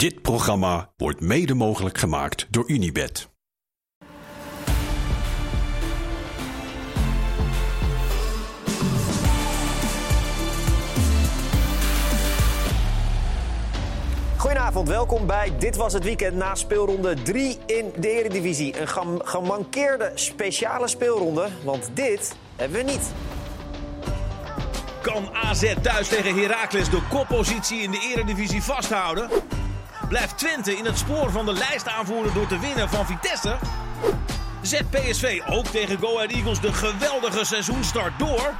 Dit programma wordt mede mogelijk gemaakt door Unibed. Goedenavond, welkom bij Dit Was Het Weekend na speelronde 3 in de Eredivisie. Een gem- gemankeerde speciale speelronde, want dit hebben we niet. Kan AZ thuis tegen Heracles de koppositie in de eredivisie vasthouden? Blijft Twente in het spoor van de lijstaanvoerder door te winnen van Vitesse? Zet PSV ook tegen Go Ahead Eagles de geweldige seizoenstart door?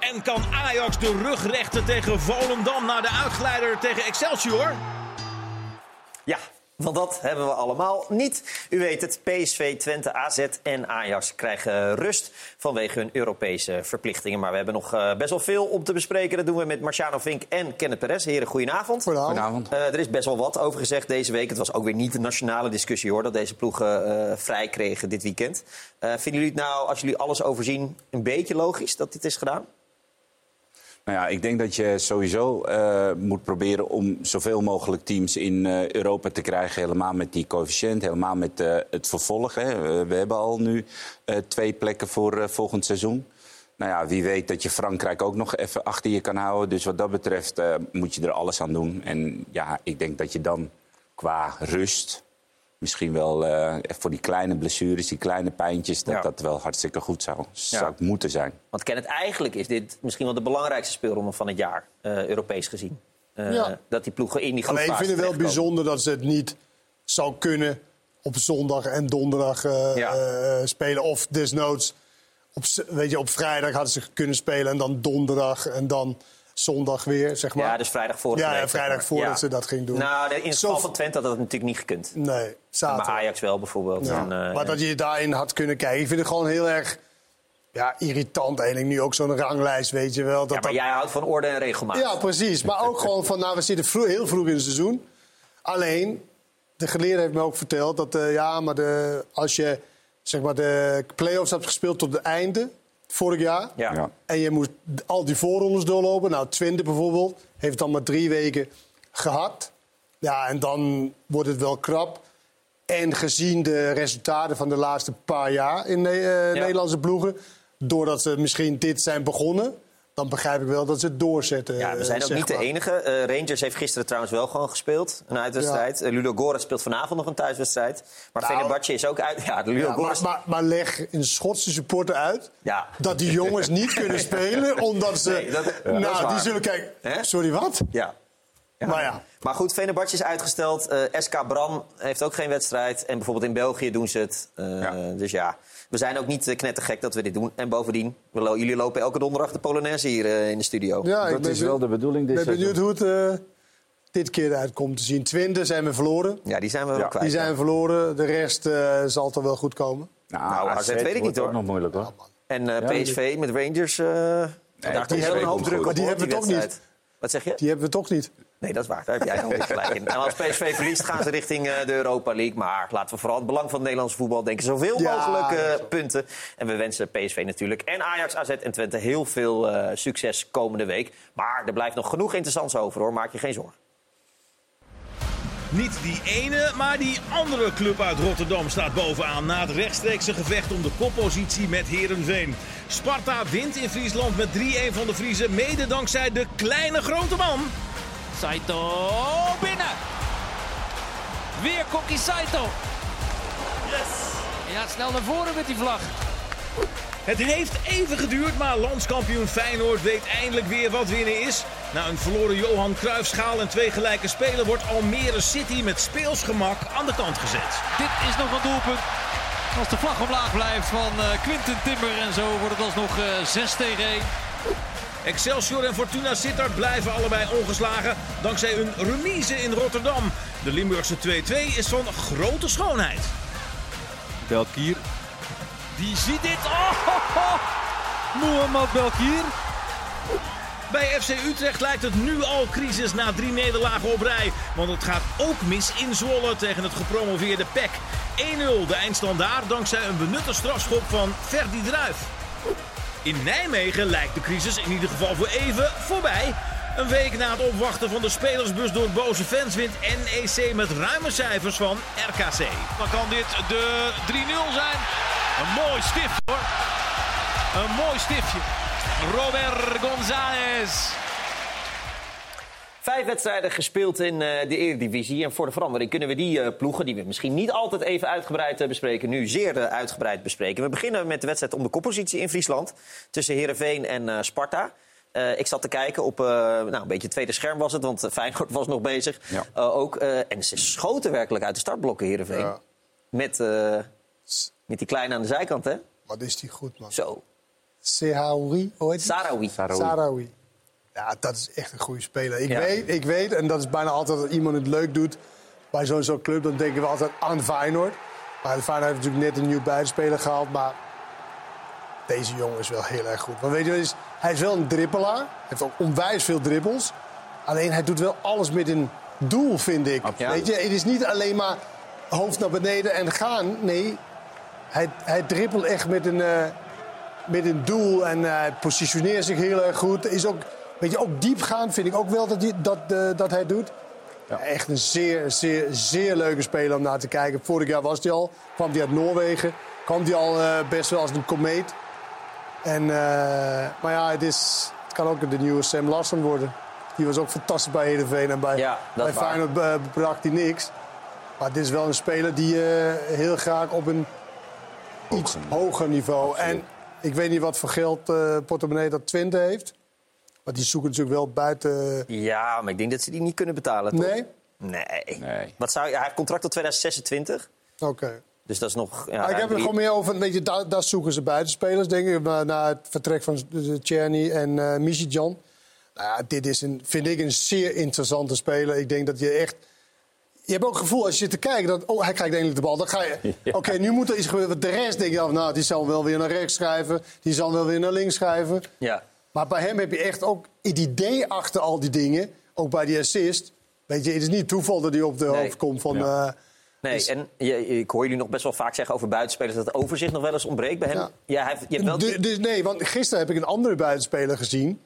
En kan Ajax de rug rechten tegen Volendam na de uitgeleider tegen Excelsior? Ja, want dat hebben we allemaal niet. U weet het, PSV, Twente, AZ en Ajax krijgen rust vanwege hun Europese verplichtingen. Maar we hebben nog eh, best wel veel om te bespreken. Dat doen we met Marciano Vink en Kenneth Perez. Heren, goedenavond. Goedenavond. Eh, er is best wel wat over gezegd deze week. Het was ook weer niet de nationale discussie hoor, dat deze ploegen eh, vrij kregen dit weekend. Eh, vinden jullie het nou, als jullie alles overzien, een beetje logisch dat dit is gedaan? Nou ja, ik denk dat je sowieso eh, moet proberen om zoveel mogelijk teams in eh, Europa te krijgen. Helemaal met die coëfficiënt, helemaal met eh, het vervolg. We hebben al nu twee plekken voor volgend seizoen. Nou ja, wie weet dat je Frankrijk ook nog even achter je kan houden. Dus wat dat betreft moet je er alles aan doen. En ja, ik denk dat je dan qua rust... Misschien wel eh, voor die kleine blessures, die kleine pijntjes... dat Ja. dat wel hartstikke goed zou, zou moeten zijn. Want Kenneth, eigenlijk is dit misschien wel de belangrijkste speelronde van het jaar, eh, Europees gezien. Eh, Ja. Dat die ploegen in die Alleen ik groepfase vind het wel bijzonder dat ze het niet zou kunnen op zondag en donderdag eh, Ja. eh, spelen. Of desnoods op, weet je, op vrijdag hadden ze kunnen spelen en dan donderdag en dan zondag weer, zeg maar. Ja, dus vrijdag voor. Ja, vrijdag voordat ze dat ging doen. Nou, in het geval van Twente had dat natuurlijk niet gekund. Nee, Maar zaterdag. Ajax wel bijvoorbeeld. Ja. En, eh, maar dat je daarin had kunnen kijken. Ik vind het gewoon heel erg ja, irritant eigenlijk nu ook zo'n ranglijst, weet je wel. Dat ja, maar dat- jij houdt van orde en regelmaat. Ja, precies. Maar ook gewoon van, nou, we zitten heel vroeg in het seizoen. Alleen, de geleerde heeft me ook verteld dat, eh, ja, maar de, als je zeg maar, de play-offs hebt gespeeld tot het einde, vorig jaar... Ja. Ja. en je moet al die voorrondes doorlopen, nou, Twente bijvoorbeeld, heeft dan maar drie weken gehad. Ja, en dan wordt het wel krap. En gezien de resultaten van de laatste paar jaar in de, eh, Nederlandse ploegen... doordat ze misschien dit zijn begonnen... dan begrijp ik wel dat ze het doorzetten. Ja, we zijn eh, ook niet de enige. Eh, Rangers heeft gisteren trouwens wel gewoon gespeeld. Een uitwedstrijd. Eh, Ludo Goretz speelt vanavond nog een thuiswedstrijd. Maar Nou, Fenerbahce is ook uit. Ja, Ludo Ja, maar, maar, maar leg een Schotse supporter uit Ja. dat die jongens niet kunnen spelen omdat ze. Nee, dat- nou, die zullen kijken. Sorry, wat? Ja. Ja. Maar ja. Maar goed, Fenerbahce is uitgesteld. Eh, SK Bram heeft ook geen wedstrijd. En bijvoorbeeld in België doen ze het. Eh, Ja. Dus ja, we zijn ook niet eh, knettergek dat we dit doen. En bovendien, we lo- jullie lopen elke donderdag de Polonaise hier in de studio. Ja, Dat is wel de bedoeling Ik ben benieuwd hoe het dit keer eruit komt te zien. Twente zijn we verloren. Ja, die zijn we wel kwijt. Die zijn we verloren. De rest eh, zal toch wel goed komen. Nou, AZ weet ik wordt niet, hoor. ook nog moeilijk hoor. En eh, Ja, PSV met Rangers, eh daar PSV heel een hoop druk goed. op. Maar die hebben we toch niet. Wat zeg je? Die hebben we toch niet. Nee, dat is waar. Daar heb jij helemaal gelijk in. En als PSV verliest, gaan ze richting eh, de Europa League. Maar laten we vooral het belang van het Nederlandse voetbal denken. Zoveel Ja, mogelijk eh, punten. En we wensen PSV natuurlijk en Ajax, AZ en Twente heel veel eh, succes komende week. Maar er blijft nog genoeg interessants over hoor. Maak je geen zorgen. Niet die ene, maar die andere club uit Rotterdam staat bovenaan na het rechtstreekse gevecht om de koppositie met Herenveen. Sparta wint in Friesland met 3-1 van de Friese, mede dankzij de kleine grote man. Saito binnen. Weer Kokkie Saito. Ja, snel naar voren met die vlag. Het heeft even geduurd, maar landskampioen Feyenoord weet eindelijk weer wat winnen is. Na een verloren Johan Cruijffschaal en twee gelijke spelen wordt Almere City met speelsgemak aan de kant gezet. Dit is nog een doelpunt. Als de vlag omlaag blijft van eh, Quinten Timber en zo wordt het alsnog eh 6 tegen 1. Excelsior en Fortuna Sittard blijven allebei ongeslagen dankzij een remise in Rotterdam. De Limburgse 2-2 is van grote schoonheid. Belkier. Die ziet dit. Oh. Mohamed Belkier. Bij FC Utrecht lijkt het nu al crisis na drie nederlagen op rij. Want het gaat ook mis in Zwolle tegen het gepromoveerde PEC. 1-0 de eindstand daar dankzij een benutte strafschop van Ferdi Druif. In Nijmegen lijkt de crisis in ieder geval voor even voorbij. Een week na het opwachten van de spelersbus door boze fans wint NEC met ruime cijfers van RKC. Dan kan dit de 3-0 zijn. Een mooi stift hoor. Een mooi stiftje. Robert González. Vijf wedstrijden gespeeld in eh, de Eredivisie. En voor de verandering kunnen we die eh, ploegen, die we misschien niet altijd even uitgebreid eh, bespreken, nu zeer uitgebreid bespreken. We beginnen met de wedstrijd om de koppositie in Friesland tussen Heerenveen en Sparta. Ik zat te kijken op, nou, een beetje het tweede scherm was het, want Feyenoord was nog bezig. Ja. Ook, en ze schoten werkelijk uit de startblokken, Heerenveen. Ja. Met, met die kleine aan de zijkant, hè? Wat is die goed, man. Zo. Sehaoui, die? Sarawi. Sarawi. Ja, dat is echt een goede speler. Ik, Ja. weet, ik weet, en dat is bijna altijd dat iemand het leuk doet bij zo'n zo'n club, dan denken we altijd aan Feyenoord. Maar Feyenoord heeft natuurlijk net een nieuw buitenspeler gehaald, maar deze jongen is wel heel erg goed. Weet je wat is? Hij is wel een dribbelaar, hij heeft ook onwijs veel dribbels. Alleen hij doet wel alles met een doel, vind ik. Weet je, het is niet alleen maar hoofd naar beneden en gaan. Nee, hij, hij dribbelt echt met een, eh, met een doel en eh, hij positioneert zich heel erg goed. Is ook, weet je, ook diep gaan vind ik ook wel dat, hij- dat, eh, dat hij doet. Echt een zeer, zeer, zeer leuke speler om naar te kijken. Vorig jaar was hij al, kwam hij uit Noorwegen. Kwam hij al eh, best wel als een komeet. En, eh, maar ja, het, is, het kan ook de nieuwe Sam Larsson worden. Die was ook fantastisch bij Heerenveen en bij, Ja, bij. Feyenoord bracht hij niks. Maar dit is wel een speler die heel graag op een iets hoger niveau. En ik weet niet wat voor geld portemonnee dat Twente heeft. Maar die zoeken natuurlijk wel buiten. Ja, maar ik denk dat ze die niet kunnen betalen, toch? Nee? Nee. Nee. Wat zou, ja, hij heeft contract tot 2026. Oké. Dus dat is nog... Ja, ik heb er drie- gewoon meer over. Weet je, daar, daar zoeken ze buitenspelers, denk ik. Na, na het vertrek van Czerny en eh Michijan. Nou ja, dit is een, vind ik een zeer interessante speler. Ik denk dat je echt. Je hebt ook het gevoel als je zit te kijken dat. Oh, hij krijgt eindelijk de bal. Dan ga je. Oké, nu moet er iets gebeuren. De rest denk je af, nou, die zal wel weer naar rechts schrijven. Die zal wel weer naar links schrijven. Ja. Maar bij hem heb je echt ook het idee achter al die dingen. Ook bij die assist. Weet je, het is niet toeval dat hij op de Nee. hoofd komt van. Ja. eh, Nee, Dus- en je, ik hoor jullie nog best wel vaak zeggen over buitenspelers... dat het overzicht nog wel eens ontbreekt bij hem. Ja. Ja. hij heeft, je hebt wel... Dus nee, want gisteren heb ik een andere buitenspeler gezien.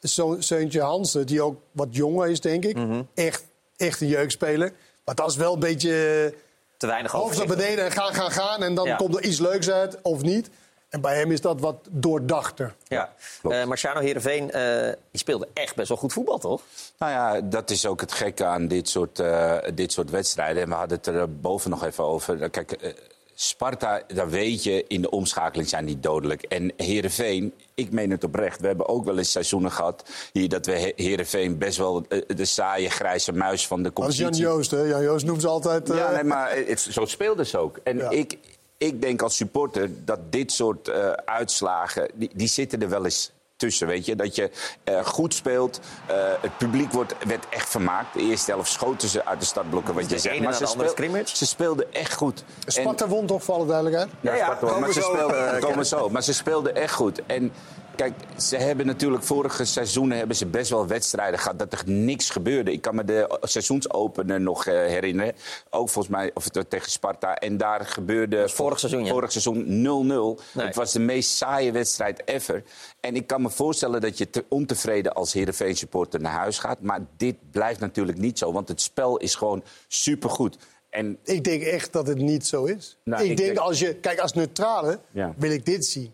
Zo- Seuntje Hansen, die ook wat jonger is, denk ik. Mhm. echt, echt een jeugdspeler. Maar dat is wel een beetje te weinig hoofd naar overzicht. beneden en gaan, gaan, gaan. En dan Ja. komt er iets leuks uit, of niet. En bij hem is dat wat doordachter. Ja. klopt. Eh, Marciano Heerenveen eh, die speelde echt best wel goed voetbal, toch? Nou ja, dat is ook het gekke aan dit soort, eh, dit soort wedstrijden. En we hadden het er boven nog even over. Kijk, Sparta, daar weet je, in de omschakeling zijn die dodelijk. En Heerenveen, ik meen het oprecht. We hebben ook wel eens seizoenen gehad hier dat we He- Heerenveen best wel de saaie grijze muis van de Dat is competitie... Jan Joost, hè? Jan Joost noemt ze altijd... eh, Ja, nee, maar het, zo speelden ze ook. En Ja. ik, ik denk als supporter dat dit soort eh, uitslagen, die, die zitten er wel eens tussen, weet je. Dat je eh, goed speelt, eh, het publiek wordt, werd echt vermaakt. De eerste helft schoten ze uit de startblokken, wat je zegt. Maar ze, speel- ze speelden echt goed. En- Sparta won toch, voor alle duidelijkheid? Ja, ja, Sparta, maar komen ze zo, speelden, komen zo. Maar ze speelden echt goed. En kijk, ze hebben natuurlijk vorige seizoenen hebben ze best wel wedstrijden gehad dat er niks gebeurde. Ik kan me de seizoensopener nog eh, herinneren. Ook volgens mij of het tegen Sparta. En daar gebeurde vorig seizoen, ja. vorig seizoen 0-0. Nee. Het was de meest saaie wedstrijd ever. En ik kan me voorstellen dat je te ontevreden als Heerenveen supporter naar huis gaat. Maar dit blijft natuurlijk niet zo. Want het spel is gewoon supergoed. En Ik denk echt dat het niet zo is. Nou, ik, ik denk, denk- als je... Kijk, als neutrale Ja. wil ik dit zien.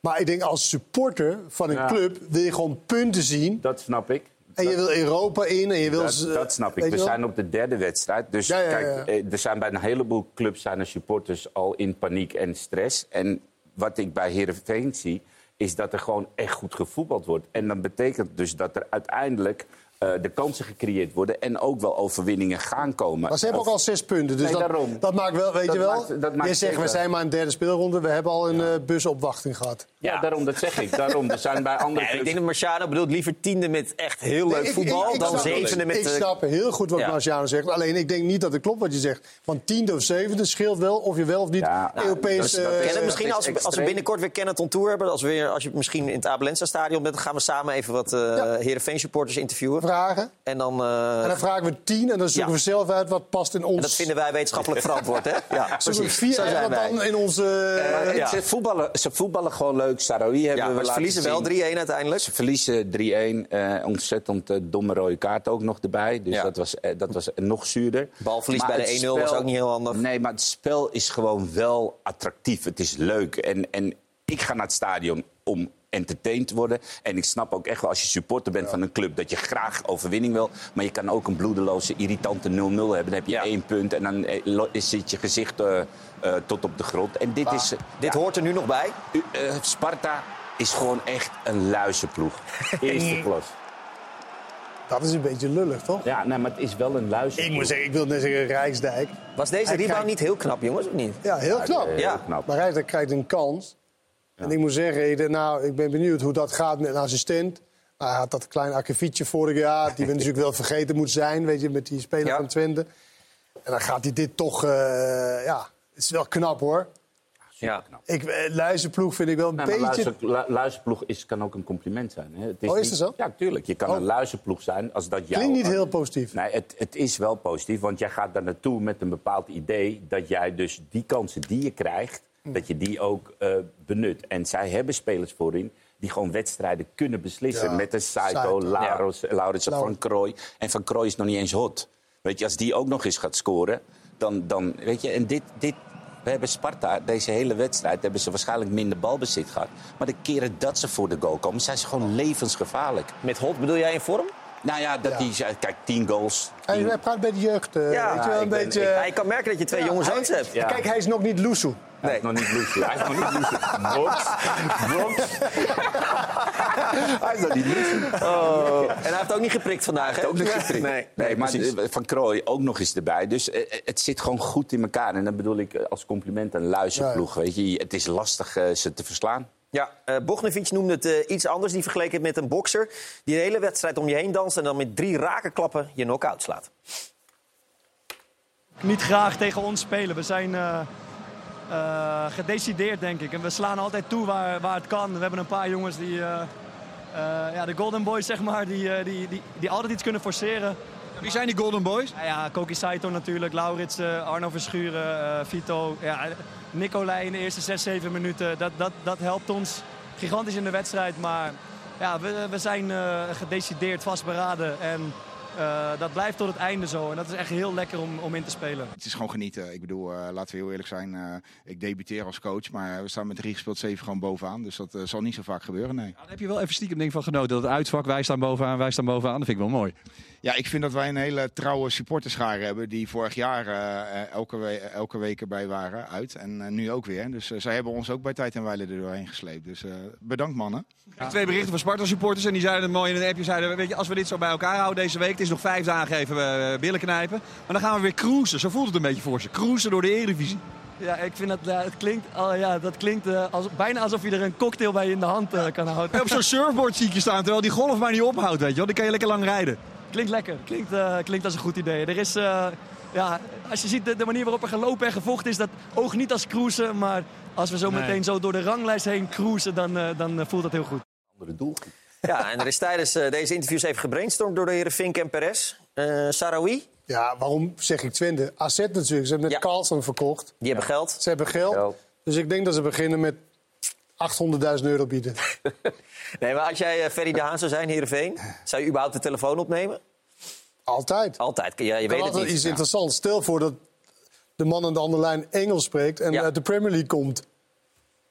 Maar ik denk als supporter van een Ja. club wil je gewoon punten zien. dat snap ik. En je wil Europa in en je wil... Dat, dat snap ik. We zijn op de derde wedstrijd. Dus Ja, ja, ja. kijk, eh, er zijn bij een heleboel clubs zijn er supporters al in paniek en stress. En wat ik bij Heerenveen zie, is dat er gewoon echt goed gevoetbald wordt. En dat betekent dus dat er uiteindelijk eh, de kansen gecreëerd worden... en ook wel overwinningen gaan komen. Maar ze hebben ook al zes punten. Dus Nee, dat, daarom. dat maakt wel, weet Dat je wel. maakt- dat maakt je zegt, we zijn maar een derde speelronde. We hebben al een eh, busopwachting gehad. Ja, daarom, dat zeg ik. Daarom, er zijn bij andere Nee, ik denk dat Marciano bedoelt liever tiende met echt heel leuk Nee, voetbal... ik- ik dan zevende met... Ik snap heel goed wat Ja. Marciano zegt. Alleen ik denk niet dat het klopt wat je zegt. Want tiende of zevende scheelt wel of je wel of niet Ja, nou, Europees... dat is- dat misschien is als, we- als we binnenkort weer Kenneth on Tour hebben. Als, we weer, als je misschien in het Abelensa stadion bent, dan gaan we samen even wat eh Ja. Heerenveen supporters interviewen. Vragen. En dan, eh, En dan vragen we tien en dan zoeken Ja. we zelf uit wat past in ons. en dat vinden wij wetenschappelijk verantwoord, hè? Ja, precies. vier Zo zijn wij. dan in onze... Het- ja. ze, voetballen, ze voetballen gewoon leuk. Saroui hebben Ja, we maar ze laten verliezen wel zien. 3-1 uiteindelijk. Ze verliezen 3-1. eh, ontzettend domme rode kaart ook nog erbij. Dus Ja. dat, was, dat was nog zuurder. Balverlies Maar bij de het 1-0 was ook niet heel handig. Nee, maar het spel is gewoon wel attractief. Het is leuk. En, en ik ga naar het stadion om entertained te worden. En ik snap ook echt wel, als je supporter bent van een club... dat je graag overwinning wil. Maar je kan ook een bloedeloze, irritante 0-0 hebben. Dan heb je Ja. één punt en dan eh, zit je gezicht eh, eh, tot op de grond. En dit is... Dit ja, hoort er nu nog bij. u- eh, Sparta is gewoon echt een luizenploeg. Eerste klas. Dat is een beetje lullig, toch? Ja, nee, maar het is wel een luizenploeg. Ik moet zeggen, ik wil net zeggen Rijksdijk. Was deze rebound krijgt- niet heel knap, jongens, of niet? Ja, heel knap. Ja. heel knap. Maar Rijksdijk krijgt een kans. En ik moet zeggen, ik- nou, ik ben benieuwd hoe dat gaat met een assistent. Nou, hij had dat kleine akkefietje vorig jaar, die we natuurlijk wel vergeten moet zijn, weet je, met die speler Ja. van Twente. En dan gaat hij dit toch, eh, ja, het is wel knap hoor. Ja. Ik, eh, Luizenploeg vind ik wel een maar beetje... luister- lu- luizenploeg is, kan ook een compliment zijn. Hè? Het Oh, is dat zo? Ja, tuurlijk. Je kan Oh. een luizenploeg zijn als dat jou... Klinkt niet heel positief. Nee, het, het is wel positief, want jij gaat daar naartoe met een bepaald idee... dat jij dus die kansen die je krijgt. Dat je die ook eh, benut. En zij hebben spelers voorin die gewoon wedstrijden kunnen beslissen... Ja, met een Saito. Laros, Lauritsen, Van. Krooi. En Van Krooi is nog niet eens hot. Weet je, als die ook nog eens gaat scoren, dan... dan weet je, en dit... dit we hebben Sparta, deze hele wedstrijd, hebben ze waarschijnlijk minder balbezit gehad. Maar de keren dat ze voor de goal komen, zijn ze gewoon levensgevaarlijk. Met Hot bedoel jij in vorm? Nou ja, dat Ja. die, kijk, tien goals. Hij, tien- hij praat bij de jeugd, eh, weet je wel, ik een ben- beetje... ik- Ja, je kan merken dat je twee Ja, jonge hebt. Ja. Kijk, hij is nog niet loesoe. Hij is nog niet loesje. Hij is nog niet. Bronx. Hij is nog niet loesje. Oh. En hij heeft ook niet geprikt vandaag, hè? Ook nog geprikt. Nee, Nee, maar eh, Van Krooi ook nog eens erbij. Dus eh, eh, het zit gewoon goed in elkaar. En dat bedoel ik eh, als compliment een luizenploeg. Weet je. Het is lastig eh, ze te verslaan. Ja, eh Bognevic noemde het eh, iets anders. Die vergeleken het met een bokser die de hele wedstrijd om je heen danst... en dan met drie rake klappen je knock-out slaat. niet graag tegen ons spelen. We zijn eh, eh, gedecideerd, denk ik. En we slaan altijd toe waar, waar het kan. We hebben een paar jongens die... eh, eh, ja, de Golden Boys, zeg maar, die, eh, die, die, die altijd iets kunnen forceren. Wie zijn die Golden Boys? Nou ja, Koki Saito natuurlijk, Laurits, eh, Arno Verschuren, eh, Vito. Ja, Nicolai in de eerste 6, 7 minuten. Dat, dat, dat helpt ons gigantisch in de wedstrijd. Maar ja, we, we zijn eh, gedecideerd, vastberaden. En eh, dat blijft tot het einde zo. En dat is echt heel lekker om, om in te spelen. Het is gewoon genieten. Ik bedoel, eh, laten we heel eerlijk zijn. eh, ik debuteer als coach, maar we staan met drie gespeeld zeven gewoon bovenaan. Dus dat zal niet zo vaak gebeuren, nee. Daar heb je wel even stiekem ik, van genoten. Dat het uitvak, wij staan bovenaan, wij staan bovenaan. Dat vind ik wel mooi. Ja, ik vind dat wij een hele trouwe supporterschare hebben. Die vorig jaar eh, elke, we elke week erbij waren uit. En eh, nu ook weer. Dus eh, zij hebben ons ook bij tijd en wijle er doorheen gesleept. Dus eh, bedankt mannen. Twee berichten van Sparta supporters en die zeiden het mooi in een appje. Zeiden, weet je, als we dit zo bij elkaar houden deze week, het is nog vijf dagen even billen knijpen. Maar dan gaan we weer cruisen. Zo voelt het een beetje voor ze. Cruisen door de Eredivisie. Ja, ik vind dat, ja, het klinkt, oh, ja, dat klinkt als, bijna alsof je er een cocktail bij in de hand kan houden. Op zo'n surfboard zie ik je staan, terwijl die golf maar niet ophoudt, weet je wel. Die kan je lekker lang rijden. Klinkt lekker. Klinkt, eh, klinkt als een goed idee. Er is, eh, ja, als je ziet de, de manier waarop er gelopen en gevochten is, dat oog niet als cruisen. Maar als we zo Nee. meteen zo door de ranglijst heen cruisen, dan, eh, dan voelt dat heel goed. Andere doelgroep. Ja, en er is tijdens eh, deze interviews even gebrainstormd door de heren Fink en Perez. Eh Sarawi, Ja, waarom zeg ik Twente? AZ natuurlijk. Ze hebben net Ja. Carlsen verkocht. die hebben geld. Ze hebben geld. Geld. Dus ik denk dat ze beginnen met 800.000 euro bieden. Nee, maar als jij eh, Ferry de Haan zou zijn, Heerenveen... zou je überhaupt de telefoon opnemen? Altijd. Altijd. Ja, je weet is het altijd niet. iets interessants. Stel voor dat de man aan de andere lijn Engels spreekt en Ja. uit de Premier League komt.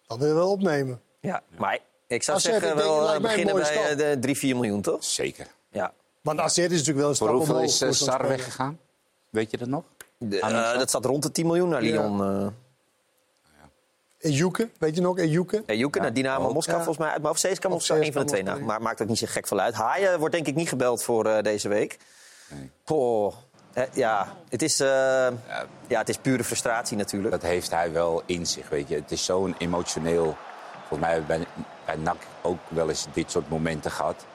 Dan wil je wel opnemen. Ja, maar ik zou AZ, zeggen ik wel eh, beginnen bij stap. eh, de 3, 4 miljoen, toch? Zeker. Ja. Want AZ is natuurlijk wel een Voor stap hoeveel omhoog is eh, voor zo'n Sar weggegaan? Weet je dat nog? De, eh, dat zat rond de 10 miljoen naar Lyon. Ejuke, weet je nog? Ejuke? Ja, Joeken naar Dynamo ook. Moskou Ja. volgens mij uit mijn hoofd. CSKA Of Moskou, een van de twee. Moskou, Nou, maar maakt ook niet zo gek veel uit. Haaien wordt denk ik niet gebeld voor eh, deze week. Nee. Poh, ja, het is, eh, ja, het is pure frustratie natuurlijk. Dat heeft hij wel in zich, weet je. Het is zo'n emotioneel... Volgens mij hebben we bij, bij NAC ook wel eens dit soort momenten gehad.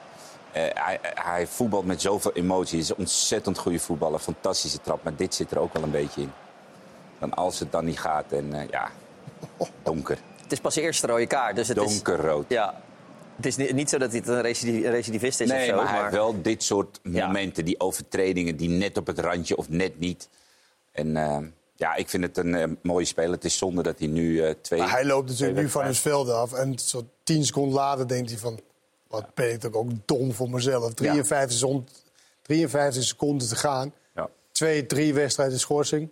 Eh, hij, hij voetbalt met zoveel emotie. Hij is een ontzettend goede voetballer. Fantastische trap. Maar dit zit er ook wel een beetje in. Dan als het dan niet gaat en eh, ja, donker. Het is pas de eerste rode kaart. Dus het is, Donkerrood. ja, Het is ni- niet zo dat dit een recidiv- recidivist is Nee, of zo. maar hij heeft wel dit soort Ja. momenten, die overtredingen, die net op het randje of net niet. En eh, ja, ik vind het een eh, mooie speler. Het is zonde dat hij nu eh, twee. Maar hij loopt natuurlijk nu van het veld af. En zo tien seconden later denkt hij van... Wat ben ik toch ook dom voor mezelf. 53, zon- 53 seconden te gaan. Ja. Twee, drie wedstrijden schorsing.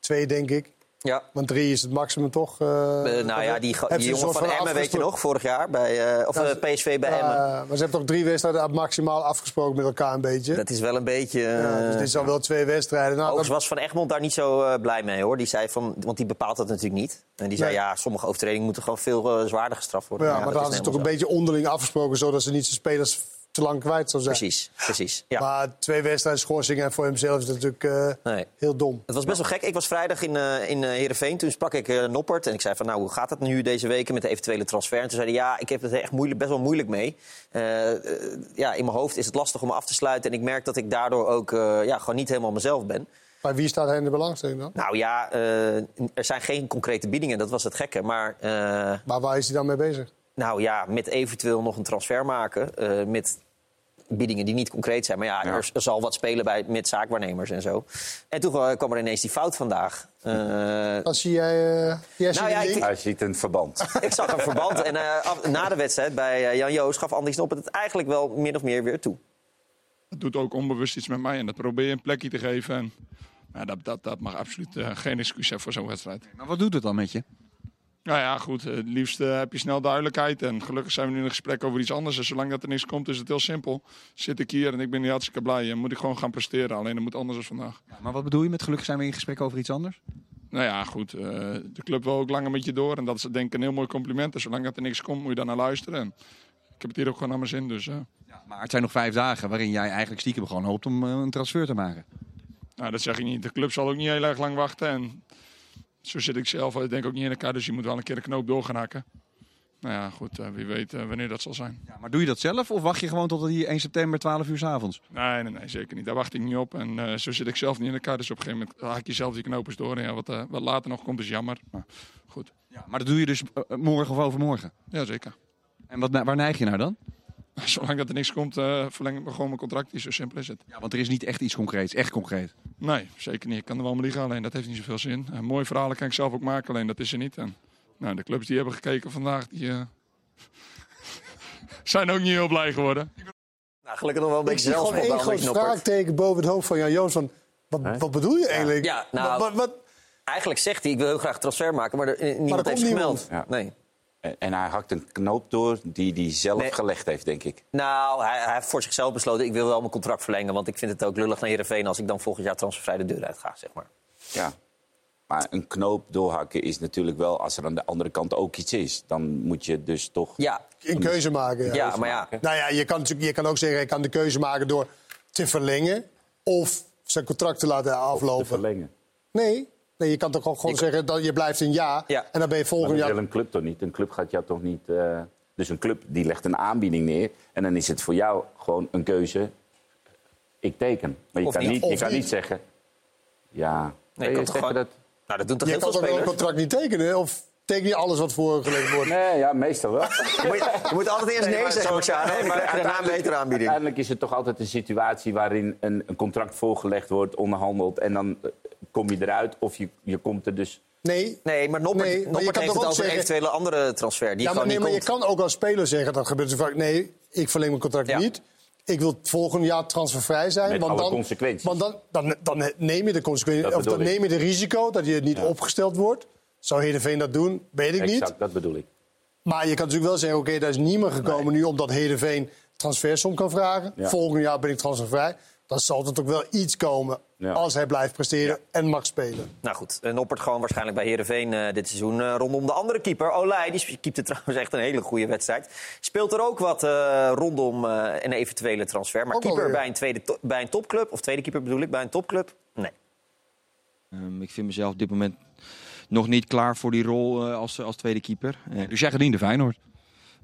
Twee, denk ik. Ja. Want drie is het maximum toch? eh, Eh, nou ja, die, die jongen van Emmen, weet je nog, vorig jaar bij eh, of Ja, ze- PSV bij Ja, Emmen. maar ze hebben toch drie wedstrijden maximaal afgesproken met elkaar een beetje. Dat is wel een beetje. ja, dus dit zijn wel twee wedstrijden. Nou, was Van Egmond daar niet zo blij mee hoor. Die zei van, want die bepaalt dat natuurlijk niet. En die zei Nee. ja, sommige overtredingen moeten gewoon veel zwaarder gestraft worden. ja, Nou maar dat dan is hadden ze toch een beetje onderling afgesproken... zodat ze niet zijn spelers te lang kwijt zou zo. zijn. Precies, precies. Ja. Maar twee wedstrijden schorsing en voor hemzelf is natuurlijk eh, Nee. heel dom. Het was best wel gek. Ik was vrijdag in, eh in eh, Heerenveen. Toen sprak ik Noppert. En ik zei van, nou, hoe gaat het nu deze weken met de eventuele transfer? En toen zei hij, ja, ik heb het echt moeilijk, best wel moeilijk mee. Ja, in mijn hoofd is het lastig om me af te sluiten. En ik merk dat ik daardoor ook ja, gewoon niet helemaal mezelf ben. Maar wie staat hij in de belangstelling dan? Nou ja, er zijn geen concrete biedingen. Dat was het gekke. Maar Maar waar is hij dan mee bezig? nou ja, met eventueel nog een transfer maken. met biedingen die niet concreet zijn. Maar ja, Ja. Er, er zal wat spelen bij, met zaakwaarnemers en zo. En toen eh, kwam er ineens die fout vandaag. Eh, Dan zie jij... eh jij ziet Nou ja, ik-. Hij ziet een verband. ik zag een verband. En eh, af- na de wedstrijd bij Jan Joos gaf Andy Snop het eigenlijk wel min of meer weer toe. Het doet ook onbewust iets met mij en dat probeer je een plekje te geven. En, nou, dat, dat, dat mag absoluut geen excuus zijn voor zo'n wedstrijd. Maar wat doet het dan met je? Nou ja, goed. eh, Het liefst eh, heb je snel duidelijkheid. En gelukkig zijn we nu in een gesprek over iets anders. En zolang dat er niks komt, is het heel simpel. Zit ik hier en ik ben hier hartstikke blij. En moet ik gewoon gaan presteren. Alleen dat moet anders dan vandaag. Maar wat bedoel je met gelukkig zijn we in gesprek over iets anders? Nou ja, goed. eh, de club wil ook langer met je door. En dat is denk ik een heel mooi compliment. En zolang dat er niks komt, moet je daar naar luisteren. En ik heb het hier ook gewoon naar mijn zin. Dus Ja, maar het zijn nog vijf dagen waarin jij eigenlijk stiekem gewoon hoopt om een transfer te maken. nou, dat zeg ik niet. De club zal ook niet heel erg lang wachten. En zo zit ik zelf. Ik denk ook niet in elkaar. Dus je moet wel een keer de knoop door gaan hakken. Nou ja, goed. eh, wie weet eh, wanneer dat zal zijn. Ja, maar doe je dat zelf of wacht je gewoon tot hier 1 september 12 uur s avonds? Nee, nee, nee, zeker niet. Daar wacht ik niet op. En eh, zo zit ik zelf niet in elkaar. Dus op een gegeven moment haak je zelf die knoopjes door. En ja, wat, wat later nog komt is jammer. Maar goed. Ja, maar dat doe je dus morgen of overmorgen. Ja, zeker. En wat, waar neig je naar dan? Zolang dat er niks komt, eh, verleng ik me gewoon mijn contract. Zo simpel is het. Ja, want er is niet echt iets concreets, echt concreet. Nee, zeker niet. Ik kan er wel mee liggen, alleen dat heeft niet zoveel zin. Uh, mooie verhalen kan ik zelf ook maken, alleen dat is er niet. En, nou, de clubs die hebben gekeken vandaag, die eh, zijn ook niet heel blij geworden. Nou, gelukkig nog wel een beetje zie gewoon één bij groot boven het hoofd van Jan Joos. Van, wat, wat bedoel je eigenlijk? Ja, nou- wat, wat, Eigenlijk zegt hij, ik wil heel graag transfer maken, maar er, niemand er heeft gemeld. Ja. Nee. En en hij hakt een knoop door die hij zelf Nee. gelegd heeft, denk ik. Nou, hij, hij heeft voor zichzelf besloten, ik wil wel mijn contract verlengen. Want ik vind het ook lullig naar Heerenveen als ik dan volgend jaar transfervrij de deur uit ga, zeg maar. Ja. Maar een knoop doorhakken is natuurlijk wel, als er aan de andere kant ook iets is, dan moet je dus toch. Ja, een keuze maken. Ja. ja maar ja. Nou ja, je kan, natuurlijk- je kan ook zeggen, hij kan de keuze maken door te verlengen. Of zijn contract te laten te aflopen. verlengen. Nee, nee, je kan toch ook gewoon Ik- zeggen dat je blijft een jaar. Ja. En dan ben je volgend dat jaar... wil een club toch niet? Een club gaat jou toch niet. eh, Dus een club die legt een aanbieding neer. En dan is het voor jou gewoon een keuze. Ik teken. Maar je Of kan, niet. je kan niet. zeggen. Ja. Nee, je je kan toch zeggen gewoon- Nou, dat doen toch Je heel kan veel toch wel een contract niet tekenen? Of teken je alles wat voorgelegd wordt? Nee, ja, meestal wel. Je moet, je moet altijd eerst nee, maar zeggen, Marciano. nee, maar daarna een betere aanbieding. Uiteindelijk is het toch altijd een situatie waarin een, een contract voorgelegd wordt, onderhandeld. En dan eh, kom je eruit of je, je komt er dus. Nee. Nee, maar Noppert, Nee, maar heeft toch het over zeggen- eventuele andere transfer. Die Ja, maar, nee, niet maar je kan ook als speler zeggen, dat gebeurt zo vaak. Nee, ik verleng mijn contract Ja. niet. Ik wil het volgende jaar transfervrij zijn. Met want alle dan, consequenties. Want dan, dan, dan neem je de consequenties. Of dan neem je de risico dat je niet opgesteld wordt. Zou Heerenveen dat doen? Weet ik niet. Exact, dat bedoel ik. Maar je kan natuurlijk wel zeggen, oké, daar is niemand gekomen nu omdat Heerenveen transfersom kan vragen. Ja. Volgend jaar ben ik transfervrij. Dan zal er toch wel iets komen Ja. als hij blijft presteren en mag spelen. Nou goed, Noppert gewoon waarschijnlijk bij Heerenveen eh, dit seizoen eh, rondom de andere keeper. Olij, die keepte trouwens echt een hele goede wedstrijd. Speelt er ook wat eh, rondom eh, een eventuele transfer. Maar Ook keeper bij een, tweede bij een topclub, of tweede keeper bedoel ik, bij een topclub? Nee. Ehm, ik vind mezelf op dit moment nog niet klaar voor die rol eh, als, als tweede keeper. Eh, Dus jij gediende Feyenoord.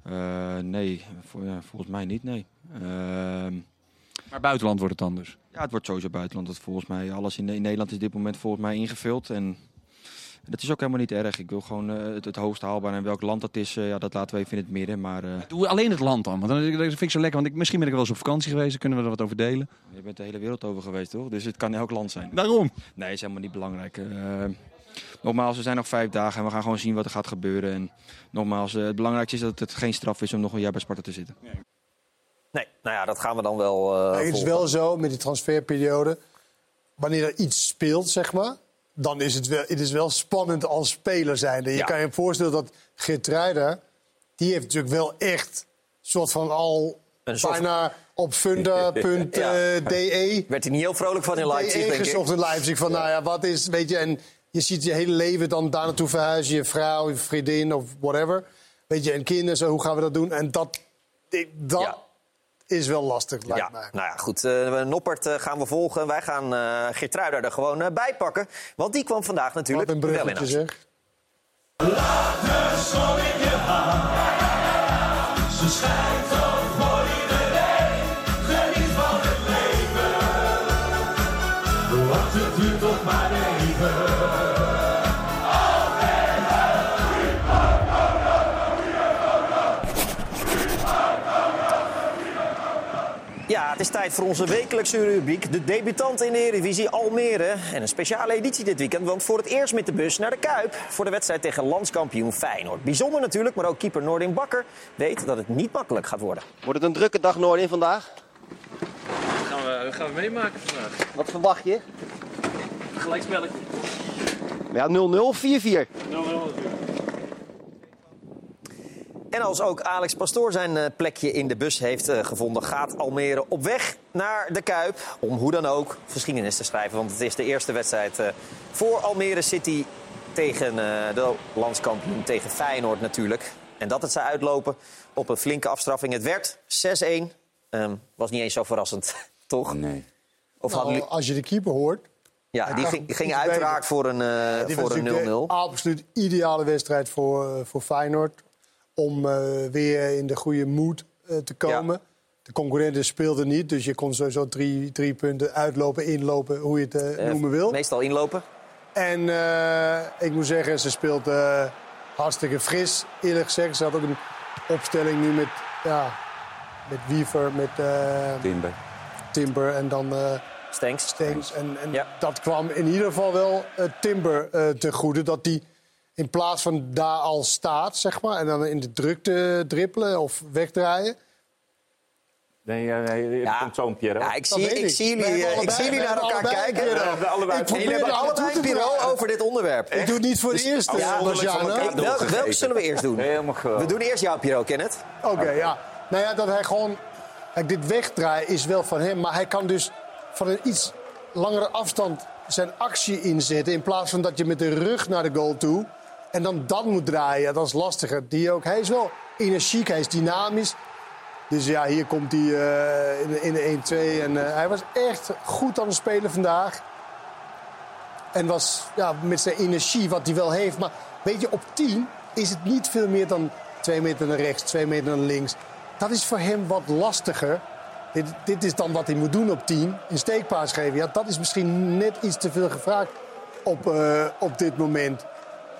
eh, nee, volgens mij niet, nee. Ehm, Maar buitenland wordt het dan dus. ja, het wordt sowieso buitenland. Dat volgens mij alles in, in Nederland is dit moment volgens mij ingevuld. En Dat is ook helemaal niet erg. Ik wil gewoon eh, het, het hoogst haalbaar. En welk land dat is, eh, ja, dat laten we even in het midden. Maar eh, Doe alleen het land dan. Want dan vind ik zo lekker. Want ik, misschien ben ik wel eens op vakantie geweest. Dan kunnen we er wat over delen. je bent de hele wereld over geweest, toch? Dus het kan elk land zijn. Daarom. Nee, is helemaal niet belangrijk. Eh, nogmaals, er zijn nog vijf dagen en we gaan gewoon zien wat er gaat gebeuren. En nogmaals, eh, het belangrijkste is dat het geen straf is om nog een jaar bij Sparta te zitten. Nee, nou ja, dat gaan we dan wel eh het is wel zo met die transferperiode. Wanneer er iets speelt, zeg maar. Dan is het wel, het is wel spannend als speler zijnde. Je Ja. kan je voorstellen dat Geertruida... die heeft natuurlijk wel echt soort van al Een soort- bijna op funda.de... Ja. Werd hij niet heel vrolijk van in Leipzig, denk ik. gezocht in Leipzig. Van, nou ja, wat is, weet je... En je ziet je hele leven dan daar naartoe verhuizen. Je vrouw, je vriendin of whatever. Weet je, en kinderen, zo, hoe gaan we dat doen? En dat, ik- dat Ja. is wel lastig, lijkt Ja, mij. nou ja, goed. eh Noppert eh, gaan we volgen. Wij gaan eh Geertruida er gewoon eh, bij pakken. Want die kwam vandaag natuurlijk Wat een wel in bruggetje, actie. zeg. Ze schijnt is tijd voor onze wekelijkse rubriek. De debutant in de Eredivisie Almere. En een speciale editie dit weekend. Want voor het eerst met de bus naar de Kuip. Voor de wedstrijd tegen landskampioen Feyenoord. Bijzonder natuurlijk, maar ook keeper Noordin Bakker weet dat het niet makkelijk gaat worden. Wordt het een drukke dag Noordin vandaag? Dat gaan we, dat gaan we meemaken vandaag. Wat verwacht je? Gelijkspelletje. Ja, 0-0 of 4-4? 0-0 En als ook Alex Pastoor zijn eh, plekje in de bus heeft eh, gevonden, gaat Almere op weg naar de Kuip. Om hoe dan ook geschiedenis te schrijven. Want het is de eerste wedstrijd eh, voor Almere City tegen eh, de landskampioen, tegen Feyenoord natuurlijk. En dat het zou uitlopen op een flinke afstraffing. Het werd 6-1. Ehm, was niet eens zo verrassend, toch? Nee. Of Nou, hadden als je de keeper hoort. Ja, die Ja, ging, die ging uiteraard beter. voor een, eh, Ja, dit was voor een 0-0. natuurlijk de absoluut ideale wedstrijd voor, voor Feyenoord. Om eh, weer in de goede mood eh, te komen. De concurrenten speelden niet, dus je kon sowieso drie, drie punten uitlopen, inlopen, hoe je het eh, noemen wil. Meestal inlopen. En eh, ik moet zeggen, ze speelt eh, hartstikke fris, eerlijk gezegd. Ze had ook een opstelling nu met, ja, met Wiever, met eh, Timber. Timber en dan... eh, Stenks. Stenks. En, en dat kwam in ieder geval wel eh, Timber eh ten goede. Dat die in plaats van daar al staat, zeg maar... en dan in de drukte dribbelen of wegdraaien... Nee, eh, nee, er komt zo'n Piero. Ja, ik zie, ik ik. zie jullie, eh, ik zie jullie naar elkaar allebei kijken. Ja, we allebei- Ik probeer hebben allebei een dragen. over dit onderwerp. Ik doe het niet voor de eerste, Ja, Luciano. Kijk, welke, welke zullen we eerst doen? Helemaal geweldig. We doen eerst jouw Piro, Kenneth. Oké, ja. Nou ja, dat hij gewoon... Kijk, dit wegdraaien is wel van hem. Maar hij kan dus van een iets langere afstand zijn actie inzetten... in plaats van dat je met de rug naar de goal toe... en dan dan moet draaien. Dat is lastiger. Die ook, hij is wel energiek, hij is dynamisch. Dus ja, hier komt hij eh, in, de- de 1-2. En eh, hij was echt goed aan het spelen vandaag. En was ja, met zijn energie, wat hij wel heeft. Maar weet je, op 10 is het niet veel meer dan twee meter naar rechts, twee meter naar links. Dat is voor hem wat lastiger. Dit, dit is dan wat hij moet doen op 10. Een steekpaas geven. Ja, dat is misschien net iets te veel gevraagd op, eh, op dit moment.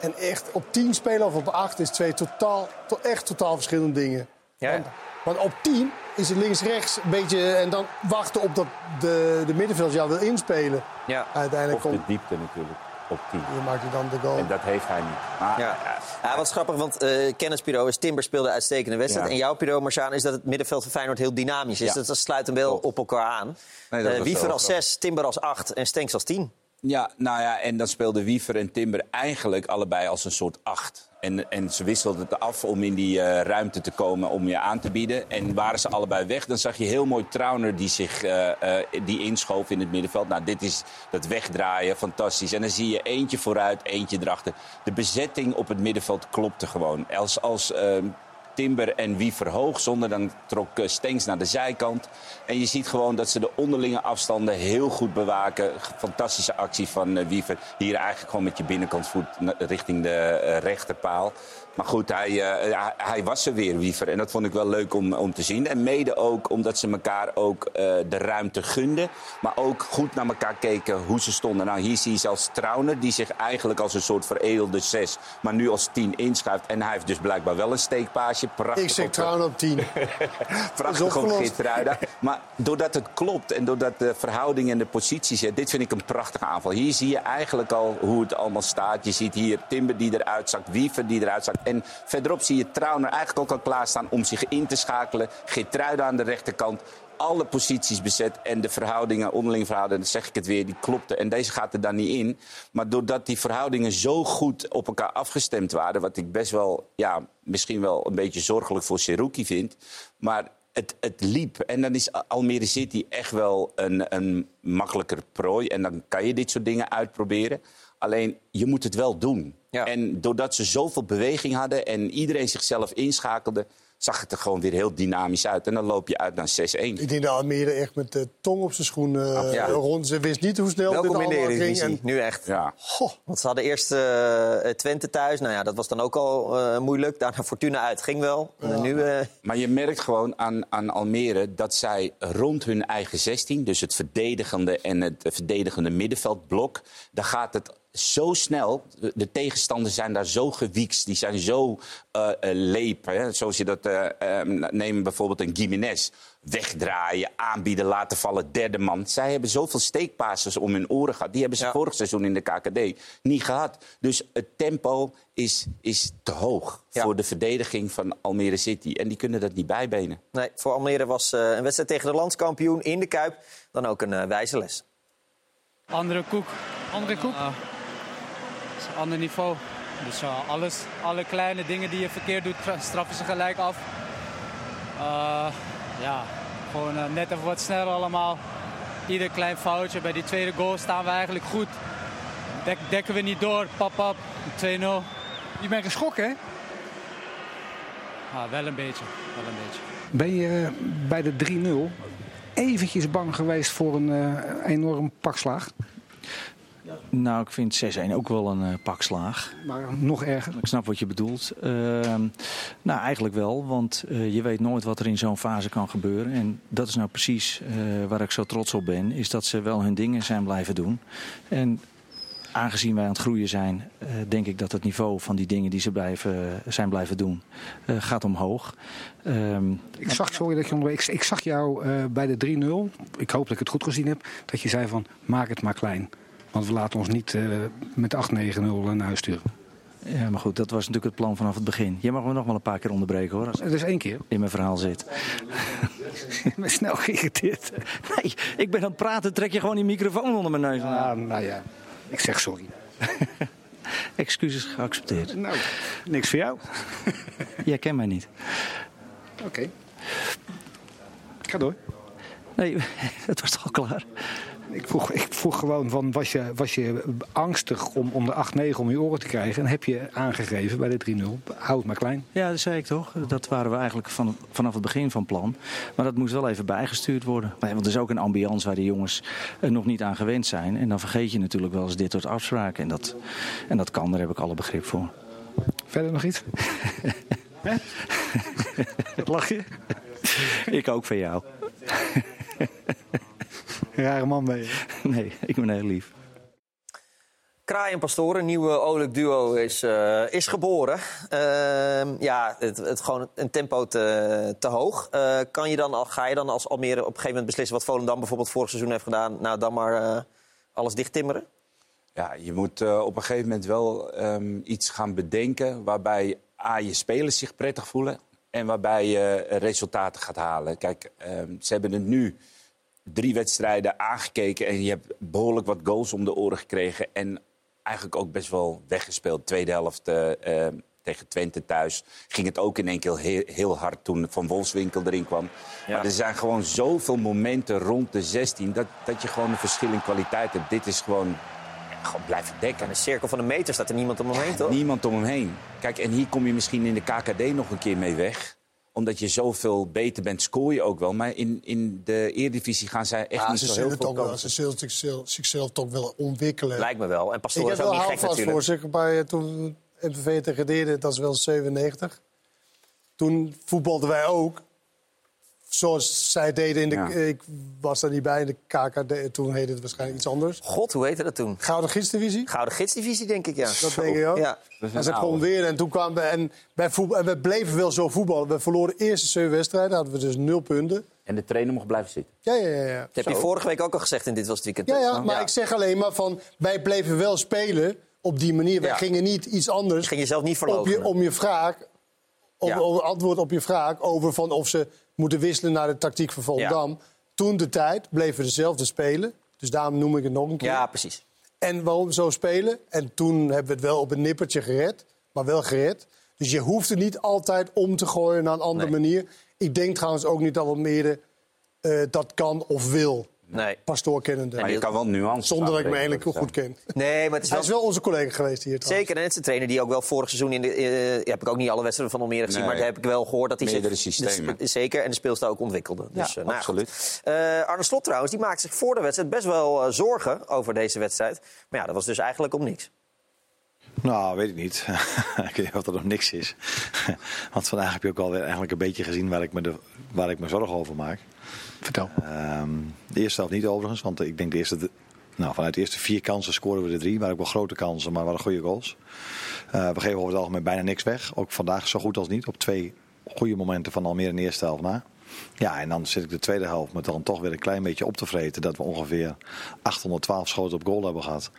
En echt op 10 spelen of op 8 is twee totaal, to- echt totaal verschillende dingen. Want, want op 10 is het links-rechts een beetje... en dan wachten op dat de, de middenveld jou wil inspelen. Ja. Uiteindelijk Of de komt... diepte natuurlijk, op 10. Hier maakt hij dan de goal. En dat heeft hij niet. Maar Ja. Ja, wat is grappig, want eh Kenneth Piro is Timber speelde een uitstekende wedstrijd. Ja. En jouw Piro, Marciaan, is dat het middenveld van Feyenoord heel dynamisch is. Ja. Dus dat sluit hem wel op elkaar aan. Nee, dat Eh, was Wiever als grappig. 6, Timber als 8 en Stenks als 10. Ja, nou ja, en dan speelden Wiever en Timber eigenlijk allebei als een soort acht. En, en ze wisselden het af om in die eh, ruimte te komen om je aan te bieden. En waren ze allebei weg, dan zag je heel mooi Trauner die zich eh, die inschoof in het middenveld. Nou, dit is dat wegdraaien, fantastisch. En dan zie je eentje vooruit, eentje erachter. De bezetting op het middenveld klopte gewoon. Als, als ehm, Timber en Wiever hoog zonder. Dan trok Stenks naar de zijkant. En je ziet gewoon dat ze de onderlinge afstanden heel goed bewaken. Fantastische actie van eh, Wiever. Hier eigenlijk gewoon met je binnenkantvoet richting de eh, rechterpaal. Maar goed, hij, eh, hij, hij was er weer, Wiever. En dat vond ik wel leuk om, om te zien. En mede ook omdat ze elkaar ook de ruimte gunden. Maar ook goed naar elkaar keken hoe ze stonden. Nou, hier zie je zelfs Trauner, die zich eigenlijk als een soort veredelde zes... maar nu als tien inschuift. En hij heeft dus blijkbaar wel een steekpaasje. Prachtig Ik zeg trouwens op 10. Prachtig op. Geertruida. Maar doordat het klopt en doordat de verhouding en de positie zit... dit vind ik een prachtige aanval. Hier zie je eigenlijk al hoe het allemaal staat. Je ziet hier Timber die eruit zakt, Wiever die eruit zakt. En verderop zie je Trauner eigenlijk ook al klaarstaan om zich in te schakelen. Geertruida aan de rechterkant. Alle posities bezet en de verhoudingen, onderling verhoudingen, zeg ik het weer, die klopten. En deze gaat er dan niet in. Maar doordat die verhoudingen zo goed op elkaar afgestemd waren, wat ik best wel, ja, misschien wel een beetje zorgelijk voor Seruki vind. Maar het, het liep. En dan is Almere City echt wel een, een makkelijker prooi. En dan kan je dit soort dingen uitproberen. Alleen, je moet het wel doen. En doordat ze zoveel beweging hadden en iedereen zichzelf inschakelde... zag het er gewoon weer heel dynamisch uit. En dan loop je uit naar 6-1. Ik denk dat Almere echt met de tong op zijn schoen eh, Ja. rond. Ze wist niet hoe snel Welkom dit de allemaal ging. En Nu echt. Ja. Want ze hadden eerst eh, Twente thuis. Nou ja, dat was dan ook al eh, moeilijk. Daarna Fortuna uit. Ging wel. En nu... eh, Maar je merkt gewoon aan, aan Almere dat zij rond hun eigen 16, dus het verdedigende en het verdedigende middenveldblok, daar gaat het zo snel. De, de tegenstanders zijn daar zo gewiekst, die zijn zo eh eh, leep. Hè? Zoals je dat eh eh, neem bijvoorbeeld een Gimenez. Wegdraaien, aanbieden, laten vallen, derde man. Zij hebben zoveel steekpasses om hun oren gehad. Die hebben ze vorig seizoen in de KKD niet gehad. Dus het tempo is, is te hoog voor de verdediging van Almere City. En die kunnen dat niet bijbenen. Nee, voor Almere was eh, een wedstrijd tegen de landskampioen in de Kuip dan ook een wijze les. Andere koek. Andere koek? Ander niveau. Dus eh, alles, alle kleine dingen die je verkeerd doet, tra- straffen ze gelijk af. Eh, ja, gewoon eh, net even wat sneller allemaal. Ieder klein foutje. Bij die tweede goal staan we eigenlijk goed. Dek, dekken we niet door, pap, pap, 2-0. Je bent geschrokken, hè? Ah, wel een beetje, wel een beetje. Ben je bij de 3-0 eventjes bang geweest voor een enorm pakslag? Nou, ik vind 6-1 ook wel een eh, pak slaag. Maar nog erger? Ik snap wat je bedoelt. Ehm, nou, eigenlijk wel, want eh, je weet nooit wat er in zo'n fase kan gebeuren. En dat is nou precies eh, waar ik zo trots op ben, is dat ze wel hun dingen zijn blijven doen. En aangezien wij aan het groeien zijn, denk ik dat het niveau van die dingen die ze blijven, zijn blijven doen, gaat omhoog. Ehm, Ik zag, sorry dat je ik, ik zag jou bij de 3-0, ik hoop dat ik het goed gezien heb, dat je zei van maak het maar klein. Want we laten ons niet eh, met 8-9-0 naar huis sturen. Ja, maar goed, dat was natuurlijk het plan vanaf het begin. Jij mag me nog wel een paar keer onderbreken hoor. Als Het is één keer. in mijn verhaal zit. Ik ben snel geïrriteerd. Nee, ik ben aan het praten, trek je gewoon die microfoon onder mijn neus. Ah, nou ja, ik zeg sorry. Excuses geaccepteerd. Nou, niks voor jou. Jij kent mij niet. Oké. Ga door. Nee, het was toch al klaar? Ik vroeg, ik vroeg gewoon van, was je, was je angstig om, om de 8-9 om je oren te krijgen? En heb je aangegeven bij de 3-0, houd maar klein. Ja, dat zei ik toch. Dat waren we eigenlijk van, vanaf het begin van plan. Maar dat moest wel even bijgestuurd worden. Maar Want er is ook een ambiance waar de jongens er nog niet aan gewend zijn. En dan vergeet je natuurlijk wel eens dit soort afspraken. En dat, en dat kan, daar heb ik alle begrip voor. Verder nog iets? Lach je? Ik ook van jou. Rare man ben je. Nee, ik ben heel lief. Kraai en Pastoor, een nieuwe olijk duo, is, eh, is geboren. Ehm, ja, het, het gewoon een tempo te, te hoog. Eh, kan je dan, al- ga je dan als Almere op een gegeven moment beslissen... wat Volendam bijvoorbeeld vorig seizoen heeft gedaan... nou, dan maar eh, alles dicht timmeren? Ja, je moet eh, op een gegeven moment wel ehm, iets gaan bedenken waarbij A, je spelers zich prettig voelen en waarbij je resultaten gaat halen. Kijk, ehm, ze hebben het nu drie wedstrijden aangekeken en je hebt behoorlijk wat goals om de oren gekregen en eigenlijk ook best wel weggespeeld. Tweede helft eh, ehm, tegen Twente thuis ging het ook in één keer heel, heel hard toen Van Wolfswinkel erin kwam. Maar er zijn gewoon zoveel momenten rond de 16 dat, dat je gewoon een verschil in kwaliteit hebt. Dit is gewoon gewoon blijven dekken. In een cirkel van een meter staat er niemand om hem heen, toch? Niemand om hem heen. Kijk, en hier kom je misschien in de KKD nog een keer mee weg. Omdat je zoveel beter bent, scoor je ook wel. Maar in, in de Eredivisie gaan zij echt Ja, niet ze zo heel veel ook wel. Ze zullen zichzelf, zichzelf toch wel ontwikkelen. Lijkt me wel. En Ik Pastoor heb is ook wel niet gek natuurlijk. voor. Zeg maar, eh, toen MVV degradeerde, dat is wel 97. Toen voetbalden wij ook. Zoals zij deden in de... Ja. Ik was daar niet bij in de KKD. Toen heette het waarschijnlijk iets anders. God, hoe heette dat toen? Gouden Gidsdivisie? Gouden Gidsdivisie, denk ik, ja. Dat denk ik ook. Ja. En ze kwam weer en toen kwamen we... En, bij voetbal, en we bleven wel zo voetballen. We verloren de eerste zeven wedstrijden. hadden we dus nul punten. En de trainer mocht blijven zitten. Ja, ja, ja. ja. Dat heb je vorige week ook al gezegd in Dit Was Het Weekend. Ja, ja, maar ik zeg alleen maar van... Wij bleven wel spelen op die manier. Wij gingen niet iets anders... ging jezelf niet je, om je vraag... Om antwoord op je vraag over van of ze moeten wisselen naar de tactiek van Volendam. Toen de tijd bleven we dezelfde spelen. Dus daarom noem ik het nog een keer. Ja, precies. En waarom zo spelen? En toen hebben we het wel op een nippertje gered. Maar wel gered. Dus je hoeft het niet altijd om te gooien naar een andere Nee. manier. Ik denk trouwens ook niet dat Almere eh dat kan of wil. Nee. Pastoor kennende. Maar je kan wel nuances Zonder dat ik me eigenlijk goed ken. Nee, maar het is Hij wel... is wel onze collega geweest hier. trouwens. Zeker, en het is een trainer die ook wel vorig seizoen in de... eh, heb ik ook niet alle wedstrijden van Almere gezien, Nee. maar daar heb ik wel gehoord dat hij Meerdere zich... systemen. dus- zeker, en de speelstijl ook ontwikkelde. Ja, Dus, eh, nou ja, absoluut. Eh, Arne Slot trouwens, die maakte zich voor de wedstrijd best wel eh, zorgen over deze wedstrijd. Maar ja, dat was dus eigenlijk om niks. Nou, weet ik niet. ik weet niet of dat nog niks is. Want vandaag heb je ook alweer eigenlijk een beetje gezien waar ik me, de, waar ik me zorgen over maak. Vertel. Ehm, de eerste helft niet overigens, want ik denk de eerste... Nou, vanuit de eerste vier kansen scoren we de drie. waren ook wel grote kansen, maar waren goede goals. Eh, we geven over het algemeen bijna niks weg. Ook vandaag zo goed als niet. Op twee goede momenten van Almere in de eerste helft na. Ja, en dan zit ik de tweede helft met dan toch weer een klein beetje op te vreten. Dat we ongeveer 812 schoten op goal hebben gehad.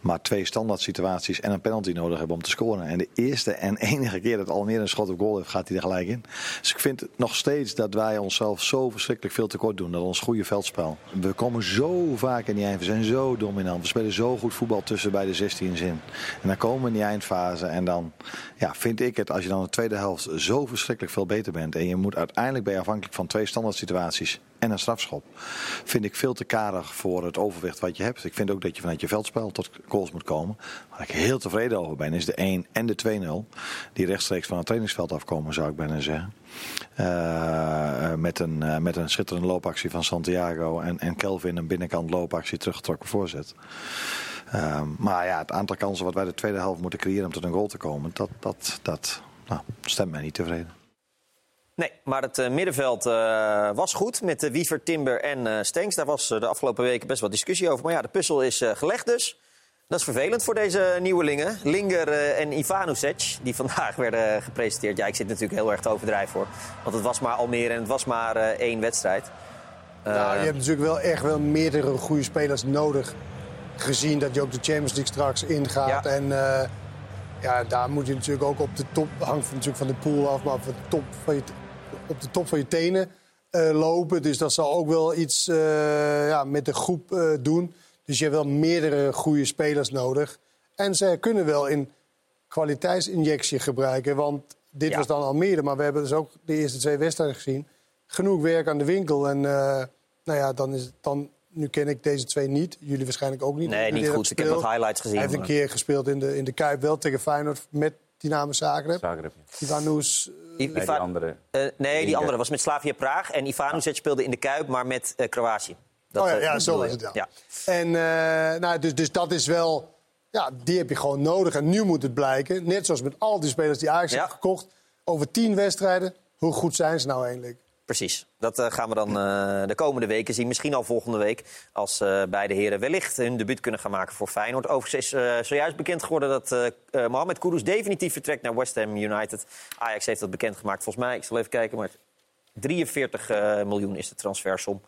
Maar twee standaard situaties en een penalty nodig hebben om te scoren. En de eerste en enige keer dat Almere een schot op goal heeft, gaat hij er gelijk in. Dus ik vind nog steeds dat wij onszelf zo verschrikkelijk veel tekort doen. Dat ons goede veldspel. We komen zo vaak in die eind. We zijn zo dominant. We spelen zo goed voetbal tussen bij de 16 in. En dan komen we in die eindfase. En dan ja, vind ik het, als je dan de tweede helft zo verschrikkelijk veel beter bent. En je moet uiteindelijk je afhankelijk van twee standaard situaties en een strafschop. Vind ik veel te karig voor het overwicht wat je hebt. Ik vind ook dat je vanuit je veldspel tot goals moet komen. Waar ik heel tevreden over ben, is de 1 en de 2-0. Die rechtstreeks van het trainingsveld afkomen, zou ik bijna zeggen. Eh, met, een, eh, met een schitterende loopactie van Santiago. En, en Kelvin een binnenkant loopactie teruggetrokken voorzet. Ehm, maar ja, het aantal kansen wat wij de tweede helft moeten creëren om tot een goal te komen, dat, dat, dat nou, stemt mij niet tevreden. Nee, maar het eh, middenveld eh, was goed met uh, Wiever, Timber en eh Stenks. Daar was eh, de afgelopen weken best wel discussie over. Maar ja, de puzzel is eh, gelegd dus. Dat is vervelend voor deze nieuwelingen. Linger eh, en Ivanusec, die vandaag werden gepresenteerd. Ja, ik zit natuurlijk heel erg te overdrijven voor. Want het was maar Almere en het was maar eh, één wedstrijd. Nou, je hebt natuurlijk wel echt wel meerdere goede spelers nodig. Gezien dat je ook de Champions League straks ingaat. En eh, ja, daar moet je natuurlijk ook op de top, hangt natuurlijk van de pool af, maar op de top van je, op de top van je tenen eh, lopen. Dus dat zal ook wel iets eh, ja, met de groep eh, doen. Dus je hebt wel meerdere goede spelers nodig. En zij kunnen wel een kwaliteitsinjectie gebruiken. Want dit Ja. was dan Almere, maar we hebben dus ook de eerste twee wedstrijden gezien. Genoeg werk aan de winkel. En nou ja, dan is het dan. Nu ken ik deze twee niet. Jullie waarschijnlijk ook niet. Nee, niet goed. Ik heb wat highlights gezien, Hij heeft een keer gespeeld in de, in de Kuip wel tegen Feyenoord met Dynamo Zagreb. Zagreb. Ivanus. I- Nee, die andere. Eh, nee, die andere was met Slavia Praag. En Ivanusec speelde in de Kuip, maar met eh, Kroatië. Dat, oh ja, eh, ja zo was je. het, ja. En eh, nou, dus, dus dat is wel... Ja, die heb je gewoon nodig. En nu moet het blijken, net zoals met al die spelers die Ajax heeft gekocht... over tien wedstrijden, hoe goed zijn ze nou eigenlijk? Precies. Dat eh, gaan we dan eh, de komende weken zien. Misschien al volgende week. Als eh, beide heren wellicht hun debuut kunnen gaan maken voor Feyenoord. Overigens is eh, zojuist bekend geworden dat eh eh, Mohamed Kudus definitief vertrekt naar West Ham United. Ajax heeft dat bekendgemaakt volgens mij. Ik zal even kijken. Maar 43 eh, miljoen is de transfersom.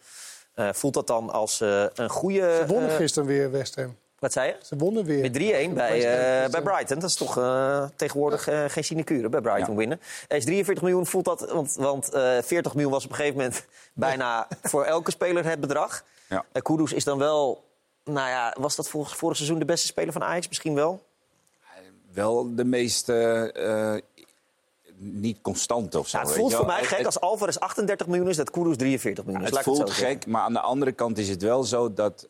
Eh, voelt dat dan als eh, een goede... Ze wonnen eh, gisteren weer, West Ham. Wat zei je? Ze wonnen weer. Met 3-1 bij, eh, West bij Ham. Brighton. Dat is toch eh, tegenwoordig eh, geen sinecure bij Brighton winnen. Is 43 miljoen, voelt dat... Want, want eh, 40 miljoen was op een gegeven moment bijna voor elke speler het bedrag. Ja. Eh, Kudus is dan wel... Nou ja, was dat vorig, vorig seizoen de beste speler van Ajax? Misschien wel? Wel de meest eh, eh, niet constant of zo. Ja, het weet voelt voor mij gek Het- als Alvarez 38 miljoen is, dat Kudus 43 miljoen is. het voelt gek, maar aan de andere kant is het wel zo dat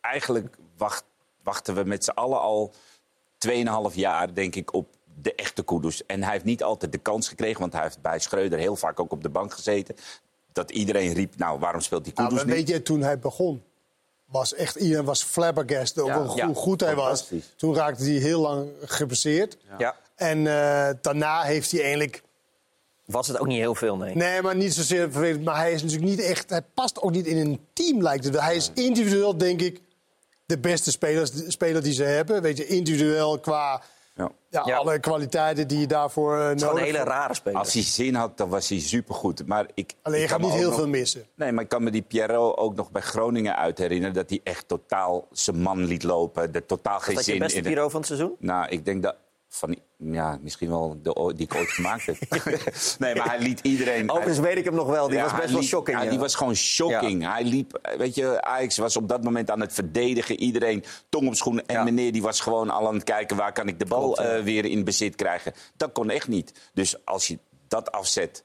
eigenlijk wacht, wachten we met z'n allen al 2,5 jaar, denk ik, op de echte Kudus. En hij heeft niet altijd de kans gekregen, want hij heeft bij Schreuder heel vaak ook op de bank gezeten. Dat iedereen riep, nou, waarom speelt die Nou, Kudus maar niet? weet je, toen hij begon, was echt iedereen was flabbergast over Ja. hoe Ja, goed hij was. Toen raakte hij heel lang geblesseerd. Ja. En eh, daarna heeft hij eigenlijk... Was het ook niet heel veel, nee. Nee, maar niet zozeer vervelend. Maar hij is natuurlijk niet echt... Hij past ook niet in een team, lijkt het. Hij is individueel, denk ik, de beste spelers, de speler die ze hebben. Weet je, individueel qua Ja. ja, alle kwaliteiten die je daarvoor eh, nodig hebt. Als hij zin had, dan was hij supergoed. Maar ik, Alleen je ik gaat niet heel veel missen. Nee, maar ik kan me die Pierrot ook nog bij Groningen uit herinneren... dat hij echt totaal zijn man liet lopen. Er totaal geen dat je zin beste in. de- Piro van het seizoen? Nou, ik denk dat... Van, ja, misschien wel de die ik ooit gemaakt heb. nee, maar hij liet iedereen... Overigens weet ik hem nog wel. Die was best wel shocking, ja, ja. die was gewoon shocking. Hij liep, weet je, Ajax was op dat moment aan het verdedigen. Iedereen tong op schoenen. En meneer die was gewoon al aan het kijken... waar kan ik de bal Klopt, eh, weer in bezit krijgen. Dat kon echt niet. Dus als je dat afzet...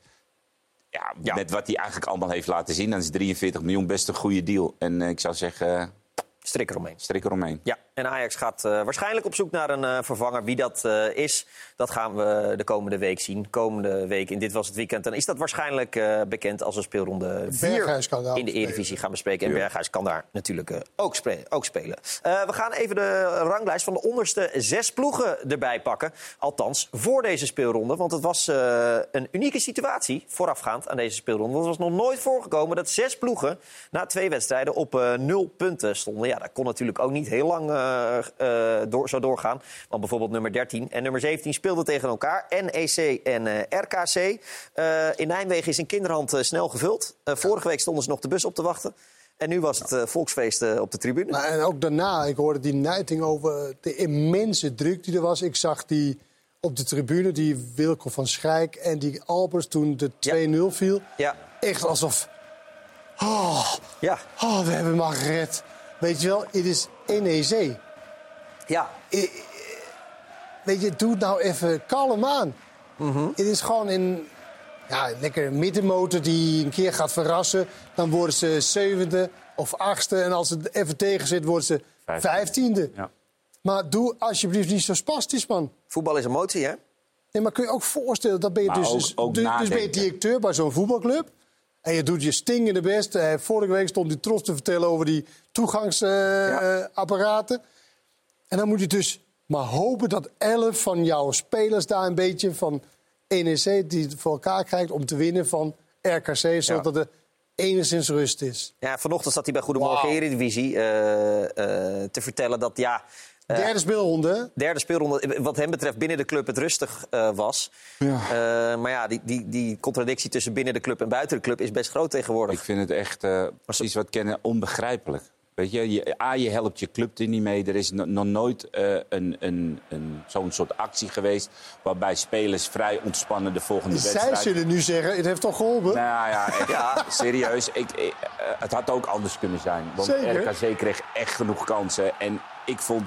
Ja, met wat hij eigenlijk allemaal heeft laten zien... dan is 43 miljoen best een goede deal. En eh, ik zou zeggen... Strik eromheen. Strik eromheen. Ja, en Ajax gaat eh, waarschijnlijk op zoek naar een eh, vervanger. Wie dat eh, is, dat gaan we de komende week zien. Komende week, in dit was het weekend, dan is dat waarschijnlijk bekend als we speelronde 4 Berghuis kan daar in de Eredivisie gaan bespreken. En Ja. Berghuis kan daar natuurlijk ook, ook spelen. We gaan even de ranglijst van de onderste zes ploegen erbij pakken. Althans, voor deze speelronde. Want het was een unieke situatie voorafgaand aan deze speelronde. Want het was nog nooit voorgekomen dat zes ploegen na twee wedstrijden op nul punten stonden. Ja, dat kon natuurlijk ook niet heel lang door, zo doorgaan. Want bijvoorbeeld nummer 13 en nummer 17 speelden tegen elkaar. NEC en eh, RKC. Eh, in Nijmegen is een kinderhand eh, snel gevuld. Eh, vorige week stonden ze nog de bus op te wachten. En nu was het eh, volksfeest eh, op de tribune. Maar en ook daarna, ik hoorde die Nijting over de immense druk die er was. Ik zag die op de tribune, die Wilco van Schijk en die Albers toen de 2-0 viel. Ja. Echt alsof... Oh, ja. oh, we hebben hem maar gered. Weet je wel, het is NEC. Ja. Weet je, doe het nou even kalm aan. Mhm. Het is gewoon een ja, lekkere middenmotor die een keer gaat verrassen. Dan worden ze zevende of achtste. En als het even tegen zit, worden ze vijftiende. Maar doe alsjeblieft niet zo spastisch, man. Voetbal is emotie, hè? Nee, maar kun je ook voorstellen, dat ben je Maar dus, ook- dus, ook dus, dus ben je directeur bij zo'n voetbalclub. En je doet je stingende best. Eh, vorige week stond hij trots te vertellen over die toegangsapparaten. en dan moet je dus maar hopen dat elf van jouw spelers daar een beetje van NEC... die het voor elkaar krijgt om te winnen van RKC... zodat er enigszins rust is. Ja, vanochtend zat hij bij Goedemorgen Eredivisie eh, eh, te vertellen dat ja... eh, Derde speelronde? Derde speelronde, wat hem betreft binnen de club het rustig eh, was. Eh, maar ja, die, die, die contradictie tussen binnen de club en buiten de club is best groot tegenwoordig. Ik vind het echt, eh precies wat kennen, onbegrijpelijk. Weet je, je, A, je helpt je club er niet mee. Er is no- nog nooit eh, een, een, een, zo'n soort actie geweest... waarbij spelers vrij ontspannen de volgende Zij wedstrijd... zullen nu zeggen, het heeft toch geholpen? Nou ja, echt, serieus. Ik, ik, eh, het had ook anders kunnen zijn. Want Zeker. RKC kreeg echt genoeg kansen. En ik vond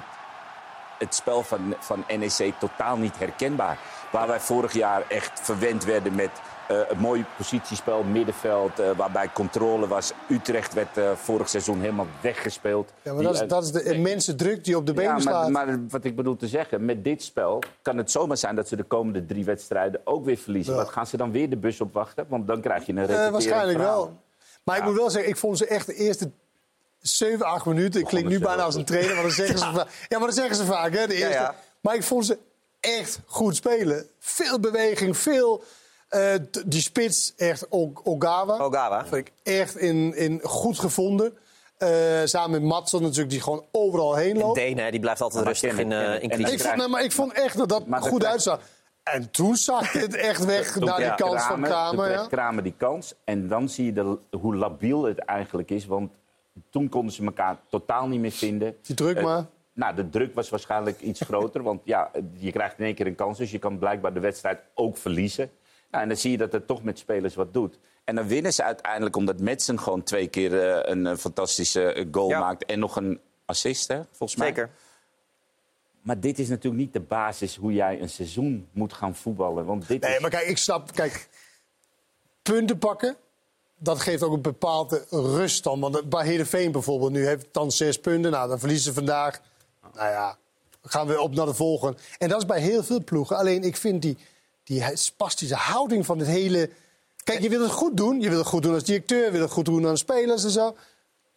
het spel van, van NEC totaal niet herkenbaar. Waar wij vorig jaar echt verwend werden met eh, een mooi positiespel, middenveld... eh, waarbij controle was. Utrecht werd eh, vorig seizoen helemaal weggespeeld. Ja, maar dat is, dat is de immense druk die op de benen ja, staat. maar, maar wat ik bedoel te zeggen, met dit spel kan het zomaar zijn dat ze de komende drie wedstrijden ook weer verliezen. Ja. Wat gaan ze dan weer de bus opwachten? Want dan krijg je een repeterend waarschijnlijk verhaal. wel. Maar ik moet wel zeggen, ik vond ze echt de eerste 7, 8 minuten. Ik klink nu bijna als een trainer, maar dan zeggen ze, Ja. vaak, ja, maar dat zeggen ze vaak. Hè, de eerste. ja. Maar ik vond ze echt goed spelen. Veel beweging, veel. eh, die spits, echt Ogawa. Ogawa. Vind ik echt in, in goed gevonden. Eh, samen met Matson natuurlijk, die gewoon overal heen loopt. Deen, hè, die blijft altijd Maar rustig in, eh het. in En crisis. Ik vond, nee, maar ik vond echt dat dat Maar goed uitzag. En toen zag het echt weg Toen naar die kans van Kramer. Ja. Kramer die kans. En dan zie je de, hoe labiel het eigenlijk is. Want toen konden ze elkaar totaal niet meer vinden. Die druk Eh, maar. nou, de druk was waarschijnlijk iets groter. Want ja, je krijgt in één keer een kans. Dus je kan blijkbaar de wedstrijd ook verliezen. Nou, en dan zie je dat het toch met spelers wat doet. En dan winnen ze uiteindelijk omdat Madsen gewoon twee keer eh, een, eh, fantastische goal Ja. maakt. En nog een assist, hè, volgens mij. Zeker. Maar dit is natuurlijk niet de basis hoe jij een seizoen moet gaan voetballen. Want dit Nee, is... maar kijk, ik snap. Kijk, punten pakken. Dat geeft ook een bepaalde rust dan. Want bij Heerenveen bijvoorbeeld, nu heeft het dan zes punten. Nou, dan verliezen ze vandaag. Nou ja, gaan we op naar de volgende. En dat is bij heel veel ploegen. Alleen ik vind die, die spastische houding van het hele... Kijk, je wil het goed doen. Je wil het goed doen als directeur. Je wil het goed doen aan spelers en zo.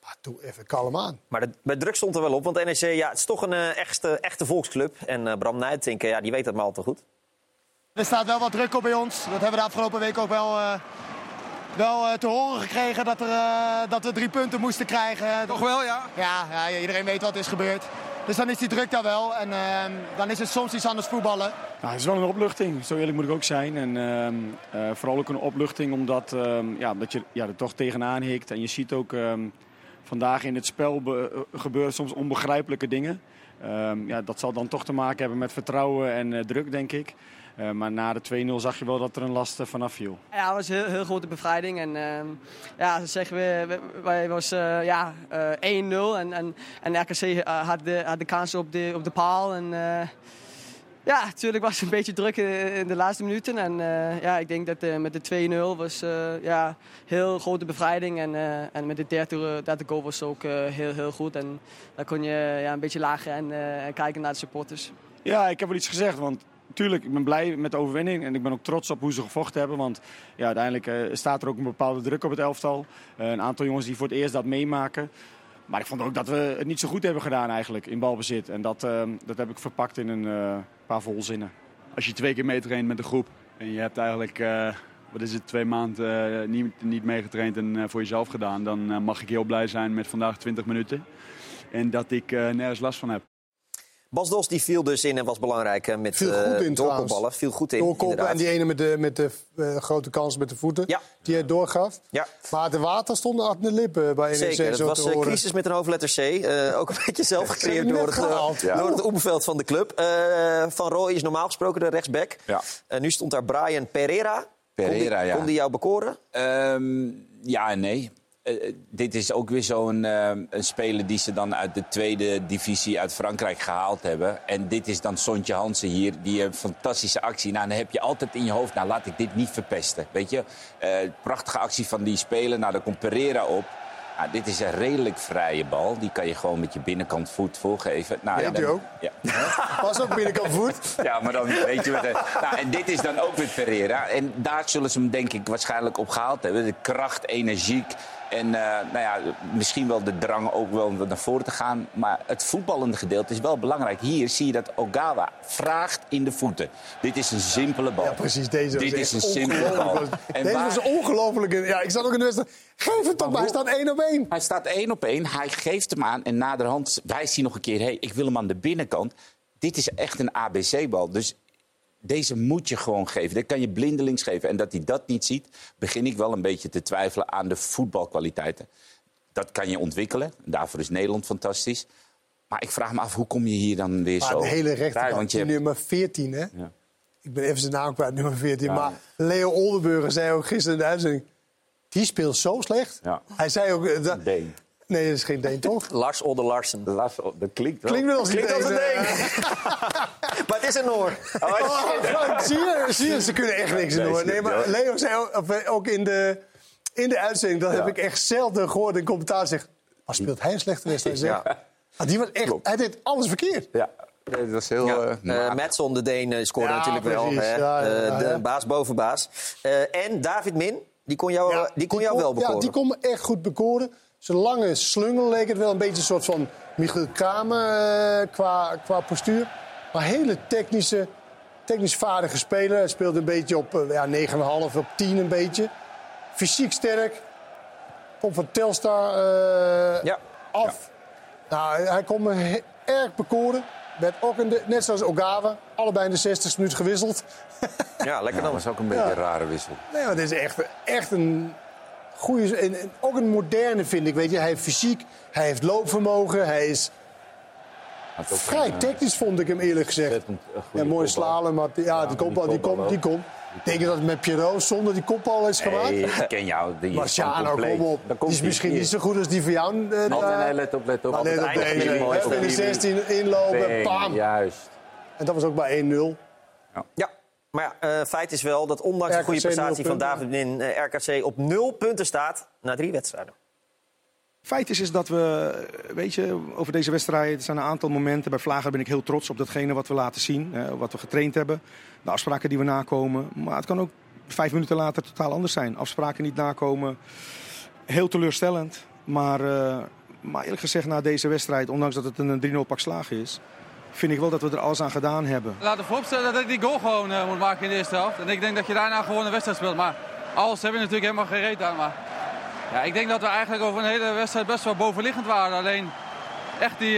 Maar doe even kalm aan. Maar de, bij druk stond er wel op, want NEC ja, het is toch een eh, echte, echte volksclub. En eh, Bram Nijtink, ja, die weet dat maar al te goed. Er staat wel wat druk op bij ons. Dat hebben we de afgelopen week ook wel, eh, wel eh, te horen gekregen. Dat, er, eh, dat we drie punten moesten krijgen. Toch wel, ja? Ja, ja, iedereen weet wat is gebeurd. Dus dan is die druk daar wel. En ehm, dan is het soms iets anders voetballen. Nou, het is wel een opluchting, zo eerlijk moet ik ook zijn. En ehm, eh, vooral ook een opluchting omdat, ehm, ja, omdat je ja, er toch tegenaan hikt. En je ziet ook ehm, vandaag in het spel be- gebeuren soms onbegrijpelijke dingen. Ehm, ja, dat zal dan toch te maken hebben met vertrouwen en eh, druk, denk ik. Eh, maar na de 2-0 zag je wel dat er een last eh, vanaf viel. Ja, het was een heel, heel grote bevrijding. En ehm, ja, ze zeggen we, wij was eh, ja, eh, 1-0 en, en, en RKC had, de, had de kans op de, op de paal. En, ja, natuurlijk was het een beetje druk in, de laatste minuten. En ja, ik denk dat met de 2-0 was eh ja, heel grote bevrijding. En, en met de derde, derde goal was het ook heel, heel goed. En dan kon je ja, een beetje lachen en, eh, en kijken naar de supporters. Ja, ik heb wel iets gezegd. Want natuurlijk, ik ben blij met de overwinning. En ik ben ook trots op hoe ze gevochten hebben. Want ja, uiteindelijk eh, staat er ook een bepaalde druk op het elftal. Eh, een aantal jongens die voor het eerst dat meemaken. Maar ik vond ook dat we het niet zo goed hebben gedaan eigenlijk in balbezit. En dat, eh, dat heb ik verpakt in een paar volzinnen. Als je twee keer meetraint met de groep en je hebt eigenlijk, wat is het, twee maanden niet, niet meegetraind en voor jezelf gedaan, dan mag ik heel blij zijn met vandaag 20 minuten. En dat ik nergens last van heb. Bas Dos die viel dus in en was belangrijk eh, met Viel eh, goed in. Viel goed in, Doorkoppen en die ene met de, met de eh, grote kans met de voeten. Die hij doorgaf. Ja. Maar de water stond aan de lippen bij NEC Zeker, het zo was horen. crisis met een hoofdletter C. Eh, ook een beetje zelf Ze gecreëerd door het, door het omveld van de club. Eh, van Rooij is normaal gesproken de rechtsback. Ja. En nu stond daar Brian Pereira. Pereira, kon die, ja. Kon die jou bekoren? Ehm, ja en nee. Eh, eh, dit is ook weer zo'n ehm, een speler die ze dan uit de tweede divisie uit Frankrijk gehaald hebben. En dit is dan Sontje Hansen hier, die een fantastische actie. Nou, dan heb je altijd in je hoofd, nou laat ik dit niet verpesten. Weet je, Eh, prachtige actie van die speler. Nou, daar komt Pereira op. Nou, dit is een redelijk vrije bal. Die kan je gewoon met je binnenkant voet voorgeven. Nou, Ja, dan- ook. Ja. Was ook binnenkant voet. Ja, maar dan weet je wat. Nou, en dit is dan ook weer Pereira. En daar zullen ze hem denk ik waarschijnlijk op gehaald hebben. De kracht, energiek. En eh, nou ja, misschien wel de drang ook wel om naar voren te gaan. Maar het voetballende gedeelte is wel belangrijk. Hier zie je dat Ogawa vraagt in de voeten. Dit is een simpele bal. Ja, precies. Deze Dit is een simpele bal. En Deze waar- was ongelooflijk. Ja, ik zat ook in de wedstrijd. Geef het toch maar, hij staat één op één. Hij staat één op één. Hij geeft hem aan. En naderhand wijst hij nog een keer... Hey, ik wil hem aan de binnenkant. Dit is echt een ABC-bal. Dus deze moet je gewoon geven. Dit kan je blindelings geven. En dat hij dat niet ziet... begin ik wel een beetje te twijfelen aan de voetbalkwaliteiten. Dat kan je ontwikkelen. Daarvoor is Nederland fantastisch. Maar ik vraag me af, hoe kom je hier dan weer Maar zo de hele rechterkant, je nummer 14, hè? Ja. Ik ben even zijn naam kwijt, nummer 14. Ja. Maar Leo Oldenburger zei ook gisteren in de uitzending... Die speelt zo slecht. Ja. Hij zei ook... eh, dat-. Nee, dat is geen Deen, toch? Lars Olde Larsen. Lars, dat klinkt wel. Klinkt wel als een Klinkt als een Deen, Deen. eh. maar het is een Noor. Oh, Frank, zie je, zie je, ze kunnen echt niks hoor. ze- Nee, maar Leo zei ook, eh, ook in de, in de uitzending... dat Ja. heb ik echt zelden gehoord in commentaar zegt... Maar speelt hij een slechte wedstrijd? Ja. Ah, die was echt, hij deed alles verkeerd. Ja, dat was heel... Ja, eh, eh, mager. Madsen, de Deen, eh, scoorde Ja, natuurlijk precies. wel. Hè? Ja, Eh, de ja. baas boven baas. Eh, en David Min, die kon jou, Ja, die kon jou wel bekoren. Ja, die kon me echt goed bekoren. Zijn lange slungel leek het wel een beetje een soort van Michiel Kramer eh, qua, qua postuur. Maar hele technische, technisch vaardige speler. Hij speelde een beetje op eh, ja, 9,5, op 10 een beetje. Fysiek sterk. Komt van Telstar eh, Ja. af. Nou, hij kon me erg bekoren. Werd ook in de, net zoals Ogawa, allebei in de 60 minuut gewisseld. Ja, lekker dan. dat was ook een beetje Ja. een rare wissel. Nee, maar dit is echt, echt een goede... En, en ook een moderne, vind ik. Weet je, hij heeft fysiek, hij heeft loopvermogen, hij is Had ook vrij een, eh, technisch, vond ik hem eerlijk gezegd. ontzettend, eh, Ja, mooi kopbal. slalom, maar ja, Ja, die kopbal, die, komt, die komt. Denk je dat het met Pierrot zonder die kopbal is gemaakt? Nee, ik ken jou. Die Marciano, kom op. Die is misschien niet zo goed als die van jou. eh, nee, let op, let op. Maar let op deze. In de mooi. 16 inlopen, bam. Juist. En dat was ook bij 1-0. Ja, maar ja, eh, feit is wel dat ondanks de goede prestatie van. David Min... eh, RKC op nul punten staat na drie wedstrijden. Feit is, is dat we, weet je, over deze wedstrijd, er zijn een aantal momenten. Bij Vlager ben ik heel trots op datgene wat we laten zien, hè, wat we getraind hebben. De afspraken die we nakomen. Maar het kan ook vijf minuten later totaal anders zijn. Afspraken niet nakomen, heel teleurstellend. Maar, eh, maar eerlijk gezegd, na deze wedstrijd, ondanks dat het een 3-0 pak slagen is, vind ik wel dat we er alles aan gedaan hebben. Laten we vooropstellen dat ik die goal gewoon eh, moet maken in de eerste helft. En ik denk dat je daarna gewoon een wedstrijd speelt. Maar alles heb je natuurlijk helemaal geen reet aan. Maar ja, ik denk dat we eigenlijk over een hele wedstrijd best wel bovenliggend waren. Alleen echt die,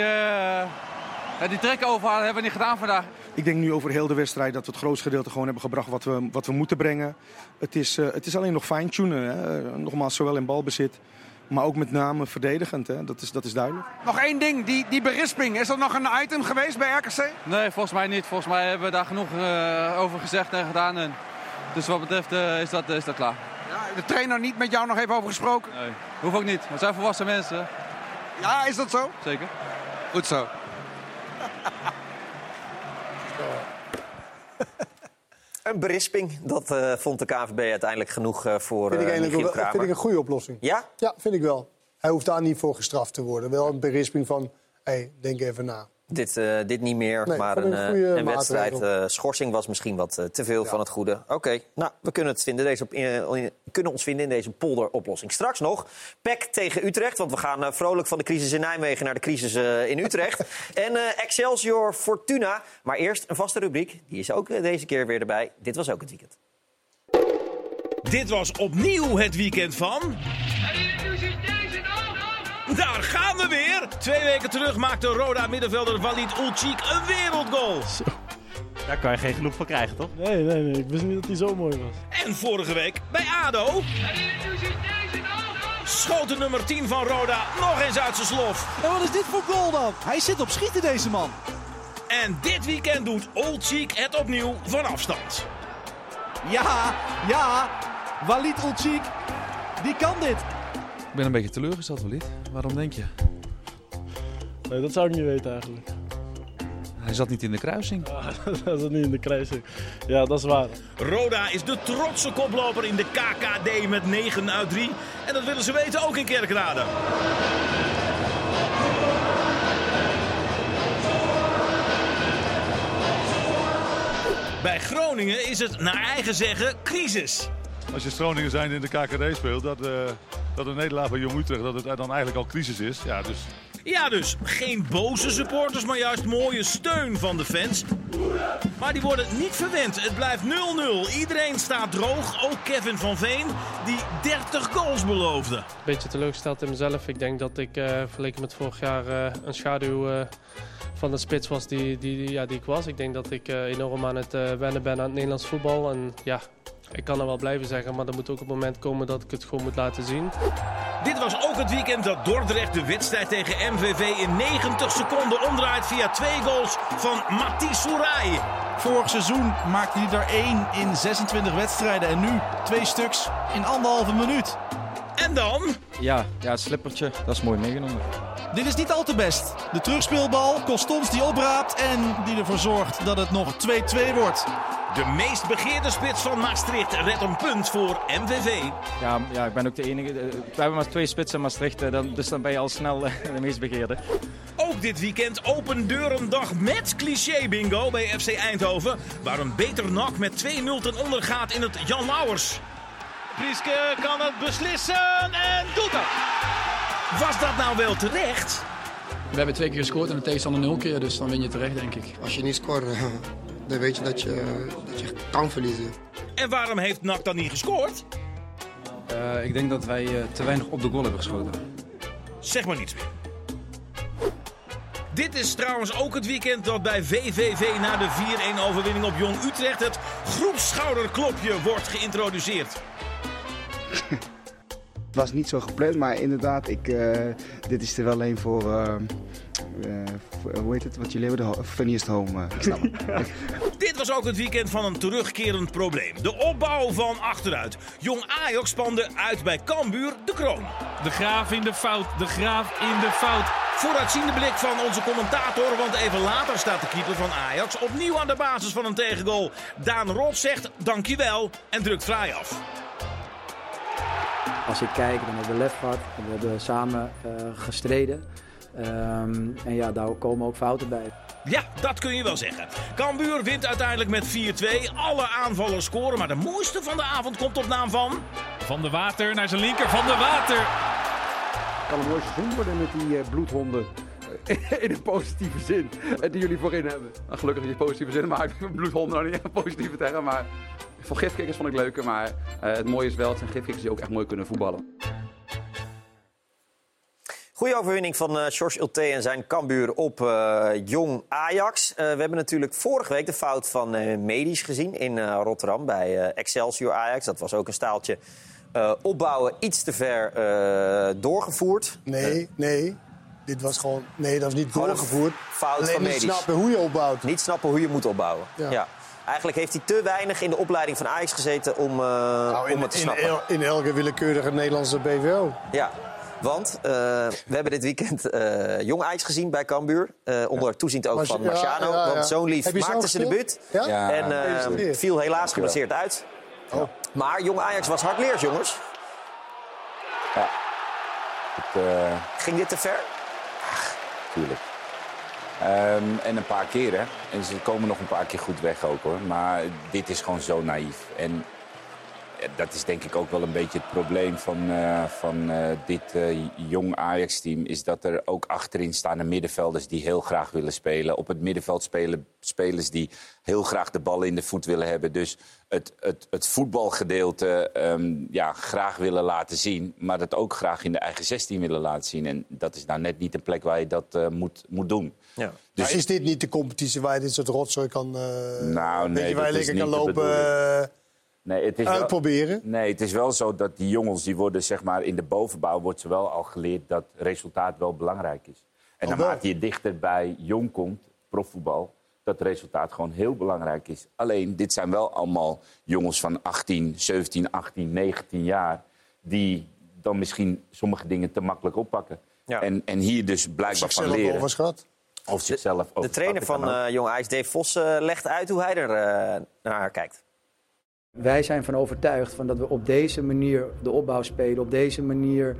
ja, die trekken overhalen hebben we niet gedaan vandaag. Ik denk nu over heel de wedstrijd dat we het grootste gedeelte gewoon hebben gebracht wat we, wat we moeten brengen. Het is, eh, het is alleen nog fine-tunen. Nogmaals, zowel in balbezit, maar ook met name verdedigend. Hè. Dat, is, dat is duidelijk. Nog één ding, die, die berisping. Is dat nog een item geweest bij RKC? Nee, volgens mij niet. Volgens mij hebben we daar genoeg eh, over gezegd en gedaan. En dus wat betreft eh, is, dat, is dat klaar. Ja, de trainer niet met jou nog even over gesproken? Nee, hoeft ook niet. We zijn volwassen mensen. Ja, is dat zo? Zeker. Goed zo. Een berisping, dat eh, vond de KVB uiteindelijk genoeg eh, voor Vind ik, eh, wel, vind ik een goede oplossing. Ja? Ja, vind ik wel. Hij hoeft daar niet voor gestraft te worden. Wel een berisping van, hé, hey, denk even na. Dit, eh, dit niet meer, Nee, maar een, een eh, een wedstrijd. eh, schorsing was misschien wat te veel van het goede. Oké, nou, we kunnen, het vinden deze, in- kunnen ons vinden in deze polderoplossing. Straks nog PEC tegen Utrecht, want we gaan vrolijk van de crisis in Nijmegen naar de crisis eh, in Utrecht. en eh, Excelsior Fortuna. Maar eerst een vaste rubriek, die is ook deze keer weer erbij. Dit was ook het weekend. Dit was opnieuw het weekend van. Daar gaan we weer! Twee weken terug maakte Roda middenvelder Walid Ulcik een wereldgoal. Daar kan je geen genoeg van krijgen, toch? Nee, nee, nee. Ik wist niet dat hij zo mooi was. En vorige week bij ADO. Schoot de nummer 10 van Roda nog eens uit zijn slof. En wat is dit voor goal dan? Hij zit op schieten, deze man. En dit weekend doet Ulcik het opnieuw van afstand. Ja, ja. Walid Ulcik, die kan dit. Ik ben een beetje teleurgesteld, Walid. Waarom denk je? Nee, dat zou ik niet weten eigenlijk. Hij zat niet in de kruising. dat is niet in de kruising. Ja, dat is waar. Roda is de trotse koploper in de KKD met 9 uit 3. En dat willen ze weten ook in Kerkrade. Bij Groningen is het naar eigen zeggen crisis. Als je Groningen zijn in de KKD speelt, dat, eh, dat een nederlaag bij Jong Utrecht dat het dan eigenlijk al crisis is. Ja, dus Ja, dus geen boze supporters, maar juist mooie steun van de fans. Maar die worden niet verwend. Het blijft 0-0. Iedereen staat droog. Ook Kevin van Veen, die 30 goals beloofde. beetje teleurgesteld in mezelf. Ik denk dat ik eh, vergeleken met vorig jaar eh, een schaduw eh, van de spits was die, die, ja, die ik was. Ik denk dat ik eh, enorm aan het eh, wennen ben aan het Nederlands voetbal. En ja, ik kan er wel blijven zeggen, maar er moet ook een moment komen dat ik het gewoon moet laten zien. Dit was ook het weekend dat Dordrecht de wedstrijd tegen MVV in 90 seconden omdraait via twee goals van Mati Sourai. Vorig seizoen maakte hij er één in 26 wedstrijden. En nu twee stuks in anderhalve minuut. En dan? Ja, ja, het slippertje, dat is mooi meegenomen. Dit is niet al te best. De terugspeelbal, Costons die opraapt en die ervoor zorgt dat het nog 2-2 wordt. De meest begeerde spits van Maastricht redt een punt voor MVV. Ja, ja, ik ben ook de enige. eh, We hebben maar twee spitsen in Maastricht, eh, dan, dus dan ben je al snel eh, de meest begeerde. Ook dit weekend open deurendag met cliché bingo bij FC Eindhoven. Waar een beter nak met 2-0 ten onder gaat in het Jan Lauwers. Prieske kan het beslissen en doet het. Was dat nou wel terecht? We hebben twee keer gescoord en de tegenstander nul keer, dus dan win je terecht, denk ik. Als je niet scoort, dan weet je dat je, dat je kan verliezen. En waarom heeft NAC dan niet gescoord? Eh, ik denk dat wij eh, te weinig op de goal hebben geschoten. Zeg maar niets meer. Dit is trouwens ook het weekend dat bij VVV na de 4-1 overwinning op Jong Utrecht het groepsschouderklopje wordt geïntroduceerd. Het was niet zo gepland, maar inderdaad, ik, eh, dit is er wel een voor, eh, eh, voor, hoe heet het, wat jullie hebben, de funniest home. ik snap het. Dit was ook het weekend van een terugkerend probleem. De opbouw van achteruit. Jong Ajax spande uit bij Cambuur de kroon. De graaf in de fout, de graaf in de fout. Vooruitziende blik van onze commentator, want even later staat de keeper van Ajax opnieuw aan de basis van een tegengoal. Daan Rot zegt dankjewel en drukt vrij af. Als ik kijk, dan hebben we lef gehad. We hebben samen eh, gestreden. Ehm, en ja, daar komen ook fouten bij. Ja, dat kun je wel zeggen. Cambuur wint uiteindelijk met 4-2. Alle aanvallers scoren, maar de mooiste van de avond komt op naam van... Van de Water naar zijn linker. Van de Water. kan een mooi seizoen worden met die eh, bloedhonden. In een positieve zin. En die jullie voorin hebben. Nou, gelukkig niet positieve zin, maar bloedhonden nou niet een positieve term. Maar van gifkikkers vond ik leuker. Maar eh, het mooie is wel, het zijn gifkikkers die ook echt mooi kunnen voetballen. Goede overwinning van eh George Ulte en zijn Cambuur op eh, Jong Ajax. Eh, we hebben natuurlijk vorige week de fout van eh Medisch gezien in eh, Rotterdam bij eh, Excelsior Ajax. Dat was ook een staaltje eh, opbouwen iets te ver eh, doorgevoerd. Nee, nee. Dit was gewoon... Nee, dat is niet Gewoon een doorgevoerd. fout Alleen van niet Medisch. snappen hoe je opbouwt. Niet snappen hoe je moet opbouwen. Ja. Ja. Eigenlijk heeft hij te weinig in de opleiding van Ajax gezeten om, eh, Nou, in, om het te in, snappen. el- in elke willekeurige Nederlandse BVO. Ja, want eh, we hebben dit weekend eh, Jong Ajax gezien bij Cambuur. eh, onder toeziend ook van Marciano. ja, ja. Want zo'n lief maakte zijn debuut. En eh, viel helaas geblesseerd uit. Maar Jong Ajax was hardleers, jongens. Ja. Het, eh, Ging dit te ver? Tuurlijk. Ehm, en een paar keer, hè. En ze komen nog een paar keer goed weg ook, hoor. Maar dit is gewoon zo naïef. En dat is denk ik ook wel een beetje het probleem van, eh, van eh, dit eh, jong Ajax-team... is dat er ook achterin staan de middenvelders die heel graag willen spelen. Op het middenveld spelen spelers die heel graag de bal in de voet willen hebben. Dus het, het, het voetbalgedeelte ehm, ja, graag willen laten zien... maar dat ook graag in de eigen 16 willen laten zien. En dat is nou net niet de plek waar je dat eh, moet, moet doen. Ja. Dus- Maar is dit niet de competitie waar je dit soort rotzooi kan... eh Nou, nee, je, waar je dat is lekker kan lopen... eh, Nee, het is wel- Uitproberen? nee, het is wel zo dat die jongens, die worden zeg maar in de bovenbouw wordt ze wel al geleerd dat resultaat wel belangrijk is. En Oh, naarmate je dichter bij jong komt, profvoetbal, dat resultaat gewoon heel belangrijk is. Alleen, dit zijn wel allemaal jongens van 18, 17, 18, 19 jaar, die dan misschien sommige dingen te makkelijk oppakken. Ja. En, en hier dus blijkbaar van leren. overschat. Of zichzelf De trainer van uh, eh Jong Ajax, Dave Vos, eh, legt uit hoe hij er eh, naar kijkt. Wij zijn van overtuigd van dat we op deze manier de opbouw spelen, op deze manier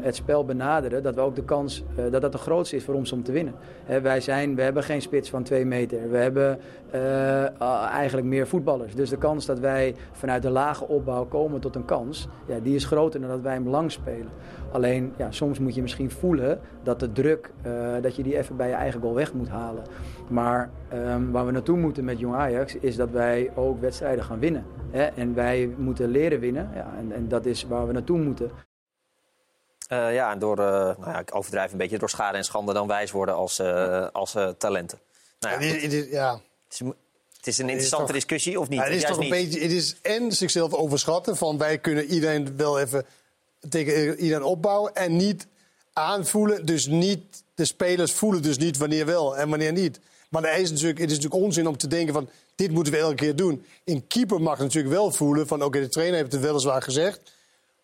het spel benaderen, dat we ook de kans eh, dat dat de grootste is voor ons om te winnen. Wij zijn, we hebben geen spits van twee meter. We hebben eh, eigenlijk meer voetballers. Dus de kans dat wij vanuit de lage opbouw komen tot een kans, ja, die is groter dan dat wij hem lang spelen. Alleen ja, soms moet je misschien voelen dat de druk, eh, dat je die even bij je eigen goal weg moet halen. Maar ehm, waar we naartoe moeten met Jong Ajax is dat wij ook wedstrijden gaan winnen. Hè? En wij moeten leren winnen. Ja, en, en dat is waar we naartoe moeten. Eh, ja, en door, eh, nou ja, ik overdrijf een beetje, door schade en schande dan wijs worden als, eh, als talenten. Nou ja, ja. Het is, het is een interessante toch- discussie, of niet? Ja, het is Juist toch een niet. beetje, het is en zichzelf overschatten van wij kunnen iedereen wel even tegen iedereen opbouwen en niet aanvoelen. Dus niet, de spelers voelen dus niet wanneer wel en wanneer niet. Maar er is natuurlijk, het is natuurlijk onzin om te denken van dit moeten we elke keer doen. Een keeper mag natuurlijk wel voelen van oké, de trainer heeft het weliswaar gezegd.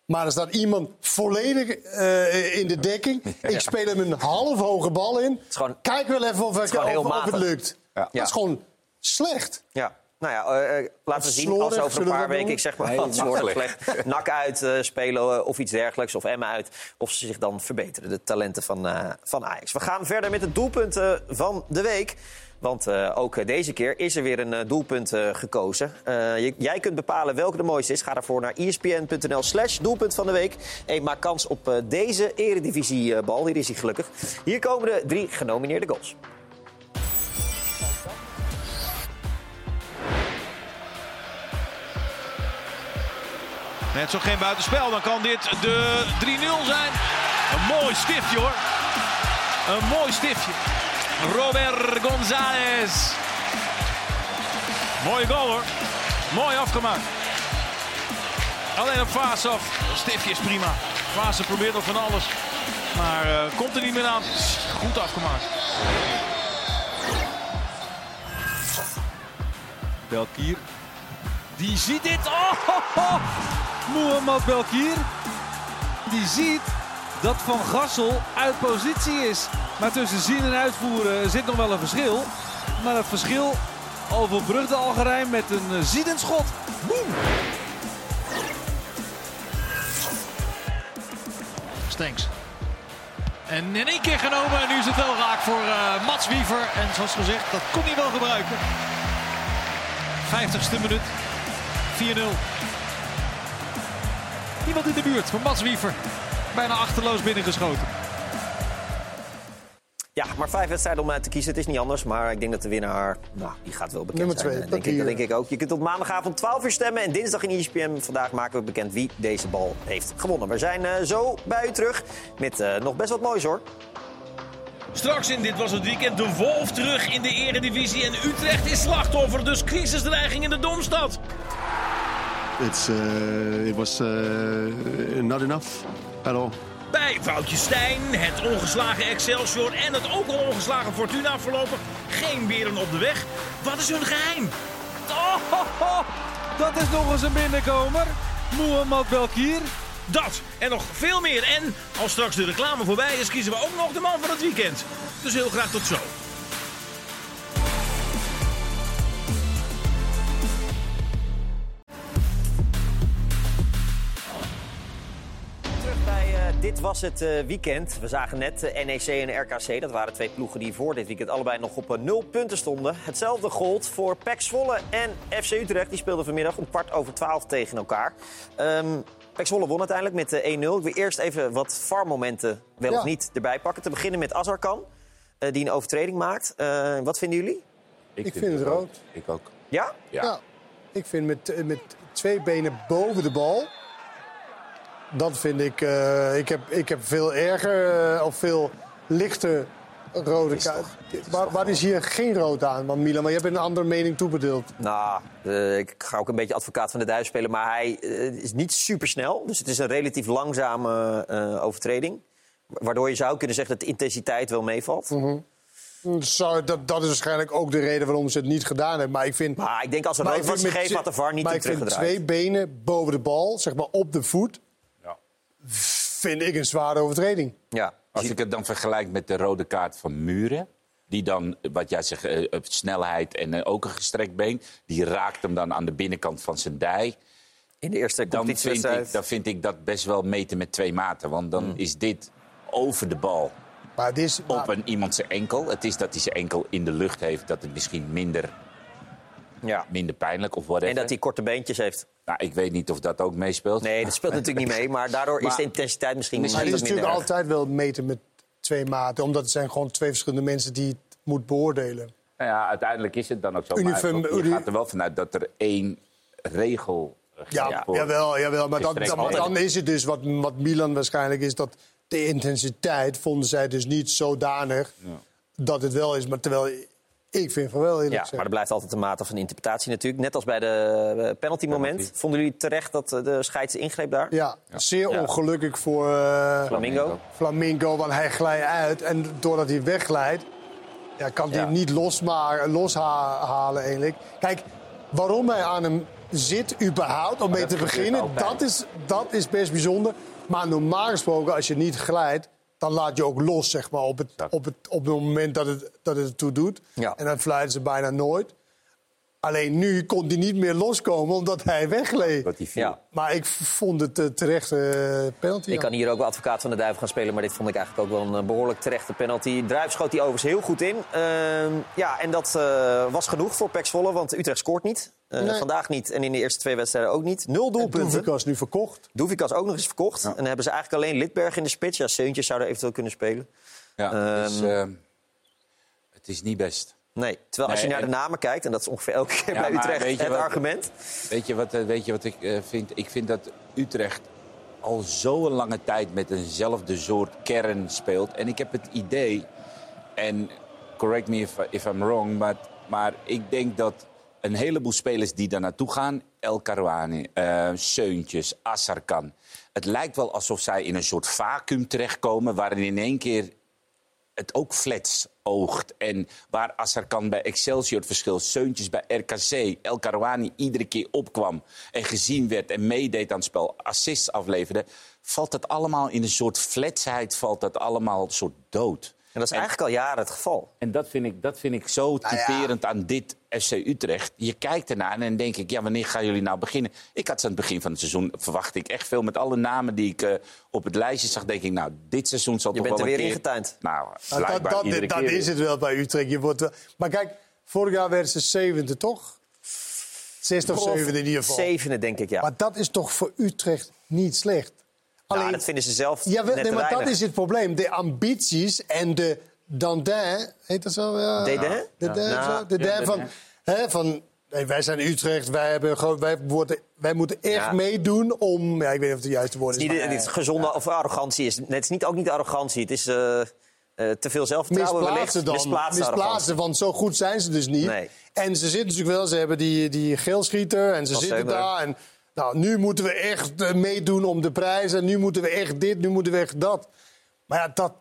Maar er staat iemand volledig eh, in de dekking. Ik speel hem een half hoge bal in. Kijk wel even of, ik, of, of het matig. lukt. Ja. Dat is gewoon slecht. Ja. Nou ja, eh, eh, laten we zien slordig, als over een we paar weken, ik zeg maar Nee, wat, slecht, nak uit eh, spelen of iets dergelijks, of Emma uit, of ze zich dan verbeteren, de talenten van, eh, van Ajax. We gaan verder met het doelpunt eh, van de week. Want eh, ook deze keer is er weer een eh, doelpunt eh, gekozen. Eh, je- jij kunt bepalen welke de mooiste is. Ga daarvoor naar E espn.nl slash doelpunt van de week. En maak kans op eh, deze eredivisiebal. Hier is hij gelukkig. Hier komen de drie genomineerde goals. Net zo geen buitenspel, dan kan dit de 3-0 zijn. Een mooi stiftje hoor. Een mooi stiftje. Robert González. Mooie goal hoor. Mooi afgemaakt. Alleen een fase af. Stiftje is prima. Fase probeert nog van alles. Maar eh, komt er niet meer aan. Goed afgemaakt. Belkier. Die ziet dit. Oh, ho, ho. Mohamed Belkier. Die ziet dat Van Gassel uit positie is. Maar tussen zien en uitvoeren zit nog wel een verschil. Maar dat verschil overbrugt de Algerijn met een eh, ziedend schot. Boem. Stenks. En in één keer genomen en nu is het wel raak voor uh, Mats Wiever. En zoals gezegd, dat kon hij wel gebruiken. 50ste minuut. 4-0. Niemand in de buurt voor Mats Wiever. Bijna achterloos binnengeschoten. Ja, maar vijf wedstrijden om uit te kiezen. Het is niet anders. Maar ik denk dat de winnaar, nou, die gaat wel bekend Nummer zijn. twee, eh, denk ik, dat denk ik ook. Je kunt op maandagavond 12 uur stemmen. En dinsdag in ESPN vandaag maken we bekend wie deze bal heeft gewonnen. We zijn uh, zo bij u terug met uh, nog best wat moois hoor. Straks in Dit Was Het Weekend de Wolf terug in de eredivisie. En Utrecht is slachtoffer, dus crisisdreiging in de Domstad. It's, uh, it was not enough at all. Bij Woutje Stijn, het ongeslagen Excelsior en het ook al ongeslagen Fortuna voorlopig geen beren op de weg. Wat is hun geheim? Oh, ho, ho. dat is nog eens een binnenkomer. Mohamed Belkier. Dat en nog veel meer. En als straks de reclame voorbij is, kiezen we ook nog de man van het weekend. Dus heel graag tot zo. Was het uh, weekend. We zagen net uh, NEC en RKC. Dat waren twee ploegen die voor dit weekend allebei nog op uh, nul punten stonden. Hetzelfde gold voor PEC Zwolle en FC Utrecht. Die speelden vanmiddag om kwart over twaalf tegen elkaar. Um, PEC Zwolle won uiteindelijk met 1-0. Ik wil eerst even wat VAR-momenten wel ja. of niet erbij pakken. Te beginnen met Azarkan, die een overtreding maakt. wat vinden jullie? Ik, ik vind, vind het rood. Ik ook. Ja? Ja. ja. Ik vind met, met twee benen boven de bal dat vind ik. Uh, ik, heb, ik heb veel erger uh, of veel lichter rode kaart. Waar, waar is hier geen rood aan, Milan? Maar je hebt een andere mening toebedeeld. Nou, uh, ik ga ook een beetje advocaat van de duif spelen. Maar hij is niet super snel. Dus het is een relatief langzame overtreding. Waardoor je zou kunnen zeggen dat de intensiteit wel meevalt. Mm -hmm. Zou, dat, dat is waarschijnlijk ook de reden waarom ze het niet gedaan hebben. Maar ik vind. Maar ik denk als er rood was gegeven, had de VAR niet maar ik vind twee benen boven de bal, zeg maar op de voet vind ik een zware overtreding. Ja. Als ik het dan vergelijk met de rode kaart van Muren... die dan, wat jij zegt, uh, snelheid en uh, ook een gestrekt been... die raakt hem dan aan de binnenkant van zijn dij. In de eerste dan vind, ik, dan vind ik dat best wel meten met twee maten. Want dan mm. is dit over de bal maar het is, maar... op een, iemand zijn enkel. Het is dat hij zijn enkel in de lucht heeft... dat het misschien minder, ja. minder pijnlijk of whatever. En dat hij korte beentjes heeft. Nou, ik weet niet of dat ook meespeelt. Nee, dat speelt natuurlijk niet mee. Maar daardoor maar, is de intensiteit misschien maar minder. Het is natuurlijk altijd wel meten met twee maten. Omdat het zijn gewoon twee verschillende mensen die het moet beoordelen. Nou ja, uiteindelijk is het dan ook zo. Uniform, maar je gaat er wel vanuit dat er één regel ja, jawel, jawel, maar dan, dan, dan is het dus wat, wat Milan waarschijnlijk is... dat de intensiteit vonden zij dus niet zodanig ja. dat het wel is. Maar terwijl ik vind van wel, Ja, maar er blijft altijd een mate van interpretatie natuurlijk. Net als bij de penalty moment. Penalty. Vonden jullie terecht dat de scheids ingreep daar? Ja, ja. zeer ja. ongelukkig voor uh, Flamingo. Flamingo, want hij glijdt uit. En doordat hij wegglijdt, ja, kan hij hem niet loshalen eigenlijk. Kijk, waarom hij aan hem zit überhaupt, om mee te beginnen, dat is, dat is best bijzonder. Maar normaal gesproken, als je niet glijdt dan laat je ook los, zeg maar, op het, op het, op het moment dat het, dat het ertoe doet. Ja. En dan fluiten ze bijna nooit. Alleen nu kon hij niet meer loskomen omdat hij wegleed. Ja. Maar ik vond het uh, terecht uh, penalty. Ik kan hier ook wel advocaat van de duivel gaan spelen, maar dit vond ik eigenlijk ook wel een behoorlijk terechte penalty. Druif schoot die overigens heel goed in. Uh, ja, en dat uh, was genoeg voor Pek Zwolle, want Utrecht scoort niet. Uh, nee. Vandaag niet en in de eerste twee wedstrijden ook niet. Nul doelpunten. Doevikas nu verkocht. Doevikas ook nog eens verkocht. Ja. En dan hebben ze eigenlijk alleen Litberg in de spits. Ja, Seuntjes zouden eventueel kunnen spelen. Ja, um, dus, het is niet best. Nee, terwijl als je naar de namen kijkt, en dat is ongeveer elke keer bij Utrecht het wat, argument. Weet je wat, weet je wat ik uh, vind? Ik vind dat Utrecht al zo'n lange tijd met eenzelfde soort kern speelt. En ik heb het idee, en correct me if, if I'm wrong, maar, maar ik denk dat een heleboel spelers die daar naartoe gaan, El Karouani, uh, Seuntjes, Assarkan. Het lijkt wel alsof zij in een soort vacuüm terechtkomen waarin in één keer het ook flats En waar Assarkan bij Excelsior het verschil, Seuntjes bij RKC, El Karouani iedere keer opkwam en gezien werd en meedeed aan het spel, assists afleverde, valt dat allemaal in een soort fletsheid, valt dat allemaal een soort dood. En dat is eigenlijk al jaren het geval. En dat vind ik, dat vind ik zo Nou ja. typerend aan dit FC Utrecht. Je kijkt ernaar en dan denk ik, ja, wanneer gaan jullie nou beginnen? Ik had ze aan het begin van het seizoen, verwacht ik echt veel. Met alle namen die ik eh, op het lijstje zag, denk ik, nou, dit seizoen zal Je toch bent wel er een weer keer... ingetuind. Nou, Nou, dat, dat, iedere dat keer is weer. het wel bij Utrecht. Je wordt, wel- maar kijk, vorig jaar werden ze zevende, toch? Zesde of Of zevende in ieder geval. Zevende, denk ik, ja. Maar dat is toch voor Utrecht niet slecht? Nou, dat vinden ze zelf Ja, we- net nee, te maar dat is het probleem. De ambities en de dandin, heet dat zo? Ja. Dédain? De Ja. De ja, van, hè, van nee, wij zijn Utrecht, wij, hebben gewoon, wij, worden, wij moeten echt Ja. meedoen om... Ja, ik weet niet of het de juiste woord is. niet, maar- het gezonde of arrogantie. Is, het is niet, ook niet arrogantie. Het is eh, eh, te veel zelfvertrouwen misplaatsen wellicht. dan. Misplaatsen, arrogantie. want zo goed zijn ze dus niet. Nee. En ze zitten natuurlijk wel, ze hebben die, die geelschieter en ze zitten daar. En nou, nu moeten we echt eh, meedoen om de prijzen. Nu moeten we echt dit, nu moeten we echt dat. Maar ja, dat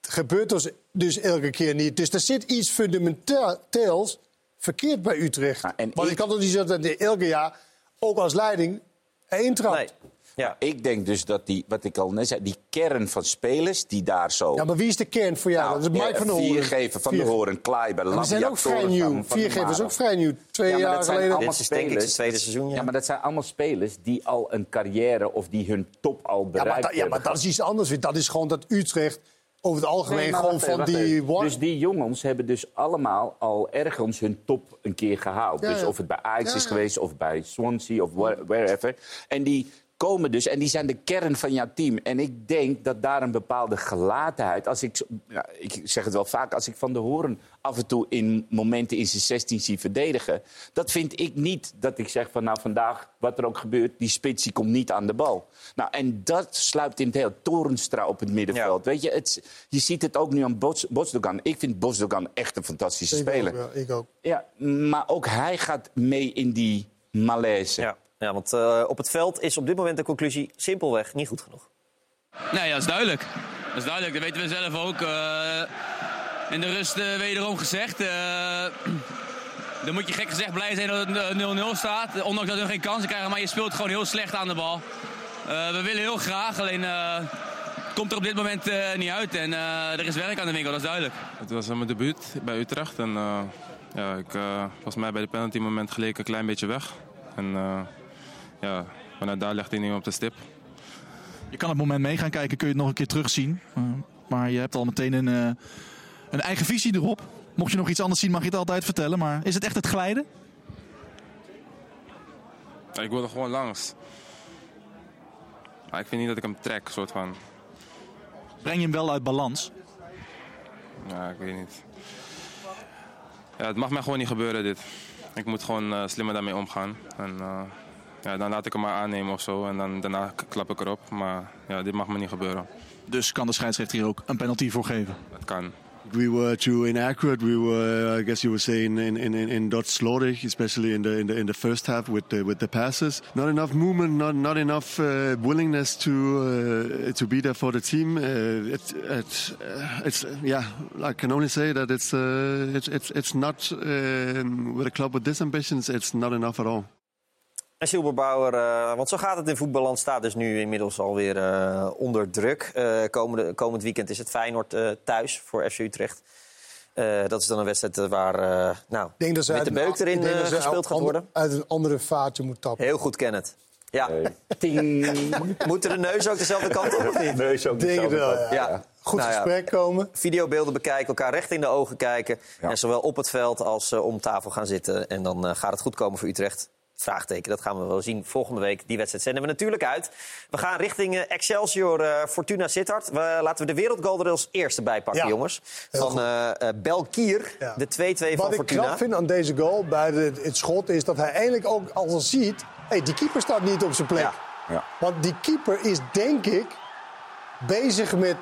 gebeurt dus, dus elke keer niet. Dus er zit iets fundamenteels verkeerd bij Utrecht. Want ik kan toch niet zo dat elke jaar, ook als leiding, één trapt. Ja. Ik denk dus dat die, wat ik al net zei, die kern van spelers die daar zo... Ja, maar wie is de kern voor jou? dat is Mike van der Hoorn. Viergever van de Hoorn, Kleiber, die zijn ook vrij nieuw. Viergever is ook vrij nieuw. Twee Ja, maar jaar dat zijn geleden. allemaal Dit is denk ik spelers. het tweede seizoen, ja. maar dat zijn allemaal spelers die al een carrière of die hun top al Ja, bereikt maar, dat, ja, maar hebben. dat is iets anders. weer. Dat is gewoon dat Utrecht over het algemeen Nee, gewoon wacht van even, die... even. Dus die jongens hebben dus allemaal al ergens hun top een keer gehaald. Ja, Dus ja. of het bij Ajax Ja, is ja. geweest of bij Swansea of where- wherever. En die komen dus en die zijn de kern van jouw team. En ik denk dat daar een bepaalde gelatenheid... Als ik, ja, ik zeg het wel vaak, als ik Van de Horen af en toe in momenten in zijn 16 zie verdedigen... dat vind ik niet dat ik zeg van nou vandaag, wat er ook gebeurt... die spits die komt niet aan de bal. Nou, en dat sluipt in het heel Torenstra op het middenveld. Weet je, het, je ziet het ook nu aan Bos, Bosdogan. Ik vind Bosdogan echt een fantastische Ik speler. ook, ja, ik ook. Ja, maar ook hij gaat mee in die malaise. Ja, ja want eh, op het veld is op dit moment de conclusie simpelweg niet goed genoeg. Nee, dat is duidelijk. Dat is duidelijk, dat weten we zelf ook. Eh, in de rust eh, wederom gezegd. eh, dan moet je gek gezegd blij zijn dat het eh, 0-0 staat. Ondanks dat we geen kansen krijgen, maar je speelt gewoon heel slecht aan de bal. Eh, we willen heel graag, alleen eh, het komt er op dit moment eh, niet uit. En eh, er is werk aan de winkel, dat is duidelijk. Het was mijn debuut bij Utrecht. En eh, ja, ik, eh, volgens mij bij de penalty moment geleek ik een klein beetje weg. En eh, ja, vanuit daar legt hij nu op de stip. Je kan het moment mee gaan kijken, kun je het nog een keer terugzien. Uh, maar je hebt al meteen een, uh, een eigen visie erop. Mocht je nog iets anders zien, mag je het altijd vertellen. Maar is het echt het glijden? Ja, ik wilde gewoon langs. Maar ik vind niet dat ik hem trek, soort van. Breng je hem wel uit balans? Ja, ik weet niet. Ja, het mag mij gewoon niet gebeuren, dit. Ik moet gewoon uh, slimmer daarmee omgaan. En, ja, dan laat ik hem maar aannemen of zo. En dan, daarna klap ik erop. Maar ja, dit mag me niet gebeuren. Dus kan de scheidsrechter hier ook een penalty voor geven? Dat kan. We were too inaccurate. We were, I guess you would say, in in in, in Dutch especially in the in the in the first half with the, with the passes. Not enough movement, not not enough uh, willingness to uh, to be there for the team. Uh, it, it, uh, it's yeah, I can only say that it's uh, it's it's it's not um, with a club with this ambitions. It's not enough at all. En Silberbauer, uh, want zo gaat het in voetballand, staat dus nu inmiddels alweer uh, onder druk. Uh, komende, komend weekend is het Feyenoord uh, thuis voor FC Utrecht. Uh, dat is dan een wedstrijd waar uh, nou, denk dat ze met de beuk erin uh, gespeeld gaat worden. uit een andere vaartje moet tappen. Heel goed, Kenneth. Ja. Moeten de neus ook dezelfde kant op? Of niet? Neus ook Denk het wel, ja. ja. Goed nou gesprek ja, komen. Videobeelden bekijken, elkaar recht in de ogen kijken. Ja. En zowel op het veld als uh, om tafel gaan zitten. En dan uh, gaat het goed komen voor Utrecht. Vraagteken, dat gaan we wel zien volgende week. Die wedstrijd zenden we natuurlijk uit. We gaan richting uh, Excelsior uh, Fortuna Sittard. We, laten we de wereldgoal er als eerste bij pakken, ja. jongens. Van uh, Belkier, ja. de 2-2 van Wat Fortuna. Wat ik knap vind aan deze goal bij de, het schot... is dat hij eigenlijk ook al ziet... Hey, die keeper staat niet op zijn plek. Ja. Ja. Want die keeper is, denk ik, bezig met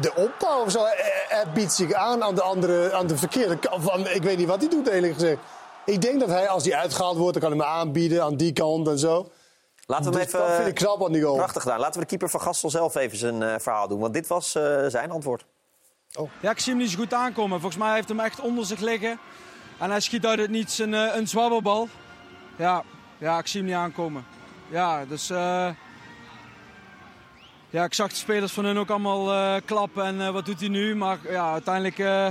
de opbouw of zo. Hij biedt zich aan aan de, andere, aan de verkeerde kant. Ik weet niet wat hij doet, eerlijk gezegd. Ik denk dat hij, als hij uitgehaald wordt, dan kan hij hem aanbieden aan die kant en zo. Laten we dus even. Dat vind ik knap aan die goal. Prachtig gedaan. Laten we de keeper van Gastel zelf even zijn uh, verhaal doen. Want dit was uh, zijn antwoord. Oh. Ja, ik zie hem niet zo goed aankomen. Volgens mij heeft hij hem echt onder zich liggen. En hij schiet uit het niets een, uh, een zwabberbal. Ja, ja, ik zie hem niet aankomen. Ja, dus. Uh... Ja, ik zag de spelers van hun ook allemaal eh, klappen en eh, wat doet hij nu. Maar ja, uiteindelijk eh,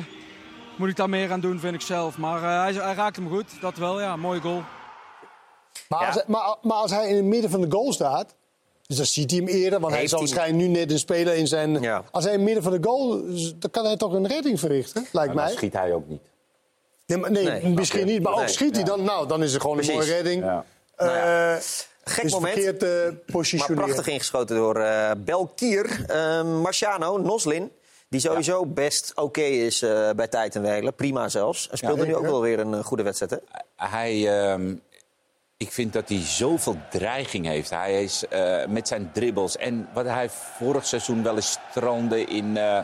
moet ik daar meer aan doen, vind ik zelf. Maar eh, hij, hij raakt hem goed, dat wel. Ja, mooie goal. Maar, als, hij- maar, maar als hij in het midden van de goal staat, dus dan ziet hij hem eerder, want hij zal hij- waarschijnlijk nu net een speler in zijn. Als hij in het midden van de goal, dan kan hij toch een redding verrichten, lijkt Maar dan mij. schiet hij ook niet. Nee, maar, nee, Nee, misschien niet, maar ook Nee. schiet hij dan, nou, dan is het gewoon Precies. een mooie redding. Ja. Nou ja, Eh, Gek is moment. verkeerd eh Maar positioneren. prachtig ingeschoten door eh Belkier. Eh, Marciano, Noslin, die sowieso best oké is eh, bij tijd en wijlen. Prima zelfs. En speelde Ja, nu ook zeker. wel weer een eh, goede wedstrijd, hè? Hij, ehm, ik vind dat hij zoveel dreiging heeft. Hij is eh, met zijn dribbles. En wat hij vorig seizoen wel eens strandde in, eh,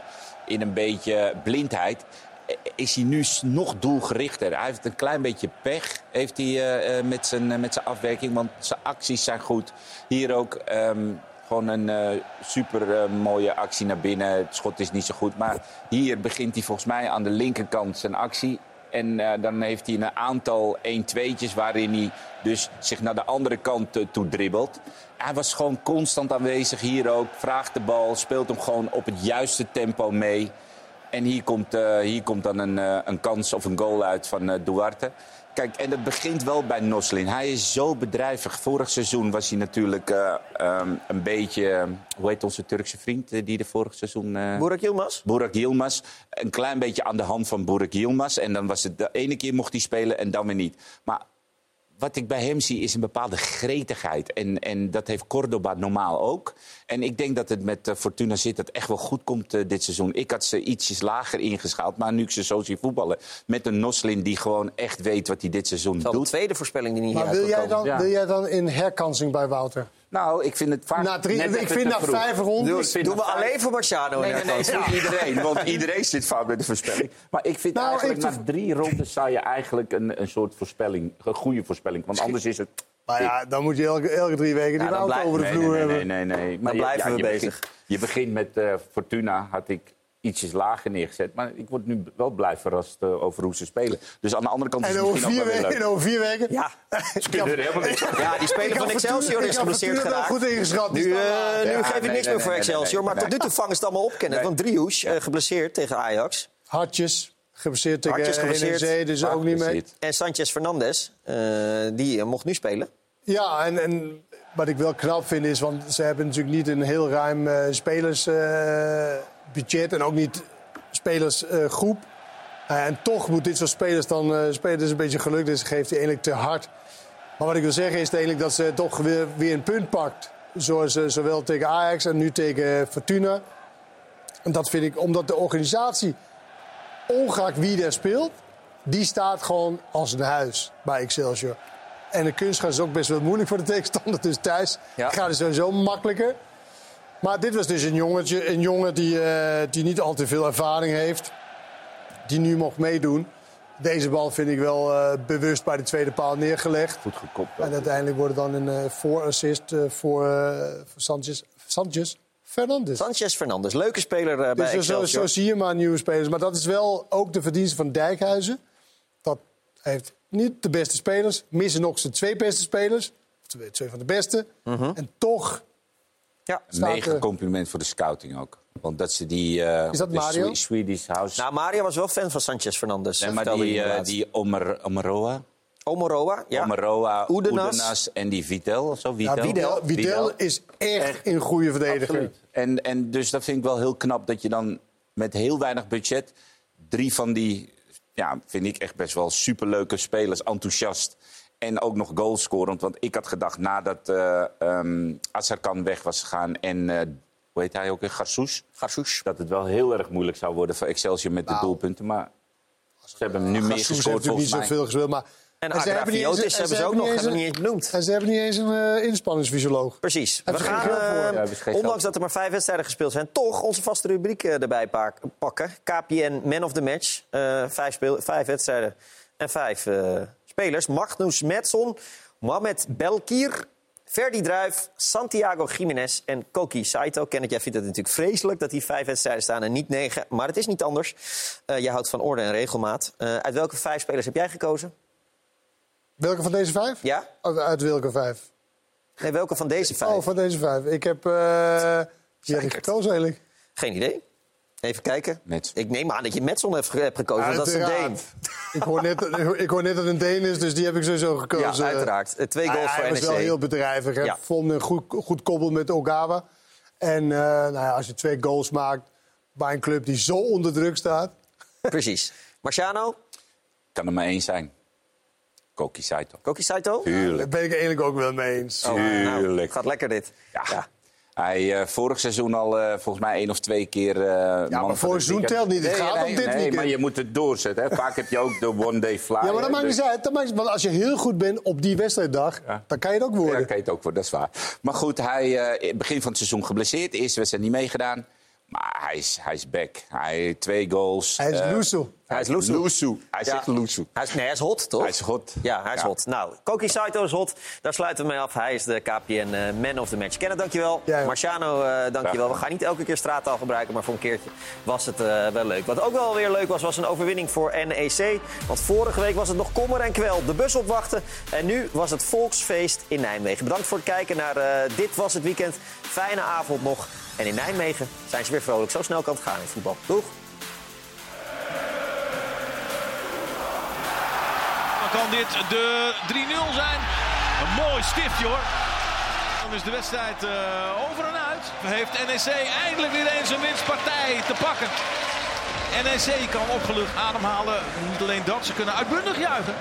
in een beetje blindheid. eh, Is hij nu nog doelgerichter? Hij heeft een klein beetje pech heeft hij, eh, eh, met, zijn, eh, met zijn afwerking. Want zijn acties zijn goed. Hier ook ehm, gewoon een eh, super eh, mooie actie naar binnen. Het schot is niet zo goed. Maar hier begint hij volgens mij aan de linkerkant zijn actie. En eh, dan heeft hij een aantal 1-2'tjes waarin hij dus zich naar de andere kant toe dribbelt. Hij was gewoon constant aanwezig hier ook. Vraagt de bal, speelt hem gewoon op het juiste tempo mee. En hier komt, hier komt dan een, een kans of een goal uit van Duarte. Kijk, en dat begint wel bij Noslin. Hij is zo bedrijvig. Vorig seizoen was hij natuurlijk eh, ehm, een beetje... hoe heet onze Turkse vriend eh, die de vorig seizoen... eh, Burak Yilmaz? Burak Yilmaz. Een klein beetje aan de hand van Burak Yilmaz. En dan was het de ene keer mocht hij spelen en dan weer niet. Maar wat ik bij hem zie is een bepaalde gretigheid. En, en dat heeft Cordoba normaal ook. En ik denk dat het met eh, Fortuna zit dat echt wel goed komt eh, dit seizoen. Ik had ze ietsjes lager ingeschaald. Maar nu ik ze zo zie voetballen. Met een Noslin die gewoon echt weet wat hij dit seizoen De doet. tweede voorspelling die niet Maar wil wil jij, dan. Ja. wil jij dan in herkansing bij Wouter? Nou, ik vind het vaak... Na drie- net ik vind na vijf rondes- Doe- Doen we vijf- alleen voor Marciano. Nee, in nee, nee, iedereen. Want iedereen zit vaak met de voorspelling. Maar ik vind Nou, eigenlijk ik na drie rondes zou je eigenlijk een, een soort voorspelling, een goede voorspelling. Want anders is het. Maar ja, dan moet je elke, elke drie weken die Ja, dan blijf- over de Nee, vloer nee, nee, hebben. nee, nee, nee. Dan je- blijven we je bezig. Begint, je begint met eh, Fortuna, had ik ietsjes lager neergezet. Maar ik word nu wel blij verrast eh, over hoe ze spelen. Dus aan de andere kant is En het over misschien ook vier, wel weken, en leuk. over vier weken? Ja, Ze kunnen er helemaal niks van. ja, die speler van Excelsior is geblesseerd geraakt. goed ingeschat. Die Nu, eh, laag. nu Ja, geef ik nee, niks nee, meer voor nee, Excelsior. nee, Maar nee. tot nu toe vangen ze het allemaal op, Kenneth. Want Driehoes, eh, geblesseerd tegen Ajax. Hartjes, geblesseerd tegen. NEC, dus ook niet mee. En Sanchez Fernandes, eh, die eh, mocht nu spelen. Ja, en, en wat ik wel knap vind is, want ze hebben natuurlijk niet een heel ruim eh, spelersbudget en ook niet spelersgroep. En toch moet dit soort spelers dan spelen. Dus een beetje geluk, dus geeft hij eigenlijk te hard. Maar wat ik wil zeggen is eigenlijk dat ze toch weer, weer een punt pakt. Zoals, zowel tegen Ajax en nu tegen Fortuna. En dat vind ik omdat de organisatie, ongeacht wie er speelt, die staat gewoon als een huis bij Excelsior. En de kunstgras is ook best wel moeilijk voor de tegenstander. Dus thuis Ja. gaat het sowieso makkelijker. Maar dit was dus een, jongetje, een jongen die, eh, die niet al te veel ervaring heeft. Die nu mocht meedoen. Deze bal vind ik wel eh, bewust bij de tweede paal neergelegd. Goed gekopt. En uiteindelijk wordt het dan een eh voorassist eh, voor, voor Sanchez, Sanchez Fernandes. Sanchez Fernandes, leuke speler eh, bij Dus zo, zo, zo zie je maar nieuwe spelers. Maar dat is wel ook de verdienste van Dijkhuizen. Dat heeft niet de beste spelers. Missen nog zijn twee beste spelers. Of twee, twee van de beste. En toch Ja. Mega er... compliment voor de scouting ook. Want dat ze die... eh, Is dat Mario? Swe- Swedish House... Nou, Mario was wel fan van Sanchez Fernandes. Nee, maar die, eh, die Omer, Omeroa, Omoroa, ja. Oedenas. Oedenas en die Vitel. Of zo, Ja, Vidal. Widel, Widel is echt een goede verdediger. Absoluut. En, en dus dat vind ik wel heel knap dat je dan met heel weinig budget... drie van die, ja, vind ik echt best wel superleuke spelers, enthousiast... en ook nog goalscorend. Want ik had gedacht nadat eh ehm Azarkan weg was gegaan en... eh, hoe heet hij ook weer? Garsous. Garsous. Dat het wel heel erg moeilijk zou worden voor Excelsior met de doelpunten. Maar ze hebben hem nu meer gescoord natuurlijk niet volgens mij. zoveel gespeeld. Maar En Agrafiotis en hebben ze ook nog, niet eens hebben we een- niet eens benoemd. En ze hebben niet eens een eh, inspanningsfysioloog. Precies. Hebben We gaan, eh, Ja, ondanks dat er maar vijf wedstrijden gespeeld zijn, toch onze vaste rubriek eh, erbij pa- pakken. KPN Man of the Match. Eh, vijf, speel, vijf wedstrijden en vijf eh, spelers. Magnus Metson, Mohamed Belkir, Ferdi Druif, Santiago Jiménez en Koki Saito. Kenneth, jij vindt het natuurlijk vreselijk dat die vijf wedstrijden staan en niet negen. Maar het is niet anders. Eh jij houdt van orde en regelmaat. Eh, uit welke vijf spelers heb jij gekozen? Welke van deze vijf? Ja? Uit uit welke vijf? Nee, welke van deze vijf? Oh, van deze vijf. Ik heb eh, heb ik gekozen eigenlijk? Geen idee. Even kijken. Mets. Ik neem aan dat je Metson hebt, hebt gekozen, want dat is een Deen. Uiteraard. ik, hoor net, ik hoor net dat het een Deen is, dus die heb ik sowieso gekozen. Ja, uiteraard. Eh, Twee Nou goals ja, voor hij was NEC. wel heel bedrijvig. Hij Ja. vond een goed, goed koppel met Ogawa. En eh, nou ja, als je twee goals maakt bij een club die zo onder druk staat... Precies. Marciano? Kan er maar één zijn. Koki Saito. Koki Saito? Daar Tuurlijk. ben ik eigenlijk ook wel mee eens. Oh, nou, Tuurlijk. gaat lekker dit. Ja. Hij eh, vorig seizoen al eh, volgens mij één of twee keer. eh ja, maar vorig seizoen telt niet. Het gaat om dit nee, weekend. maar je moet het doorzetten. Hè. Vaak heb je ook de one day fly. Ja, maar dat maakt niet uit. Dat maakt, want als je heel goed bent op die wedstrijddag, dan kan je het ook worden. Ja, kan je het ook worden, dat is waar. Maar goed, hij begin van het seizoen geblesseerd. Eerste wedstrijd niet meegedaan. Maar hij is, hij is back. Hij twee goals. Hij is eh, Luso. Hij is Luso. Luso. Hij is Ja. echt Luso. Hij is, nee, hij is hot, toch? Hij is hot. Ja, hij is Ja. hot. Nou, Koki Saito is hot. Daar sluiten we mee af. Hij is de KPN eh, Man of the Match. Kenneth, dankjewel. Ja. Marciano, eh, dankjewel. We gaan niet elke keer straattaal gebruiken, maar voor een keertje was het eh, wel leuk. Wat ook wel weer leuk was, was een overwinning voor NEC. Want vorige week was het nog kommer en kwel. De bus opwachten. En nu was het volksfeest in Nijmegen. Bedankt voor het kijken naar eh, Dit Was Het Weekend. Fijne avond nog. En in Nijmegen zijn ze weer vrolijk. Zo snel kan het gaan in voetbal. Doeg! Dan kan dit de 3-0 zijn. Een mooi stiftje hoor. Dan is de wedstrijd eh, over en uit. Heeft NEC eindelijk weer eens een winstpartij te pakken. NEC kan opgelucht ademhalen. Niet alleen dat, ze kunnen uitbundig juichen.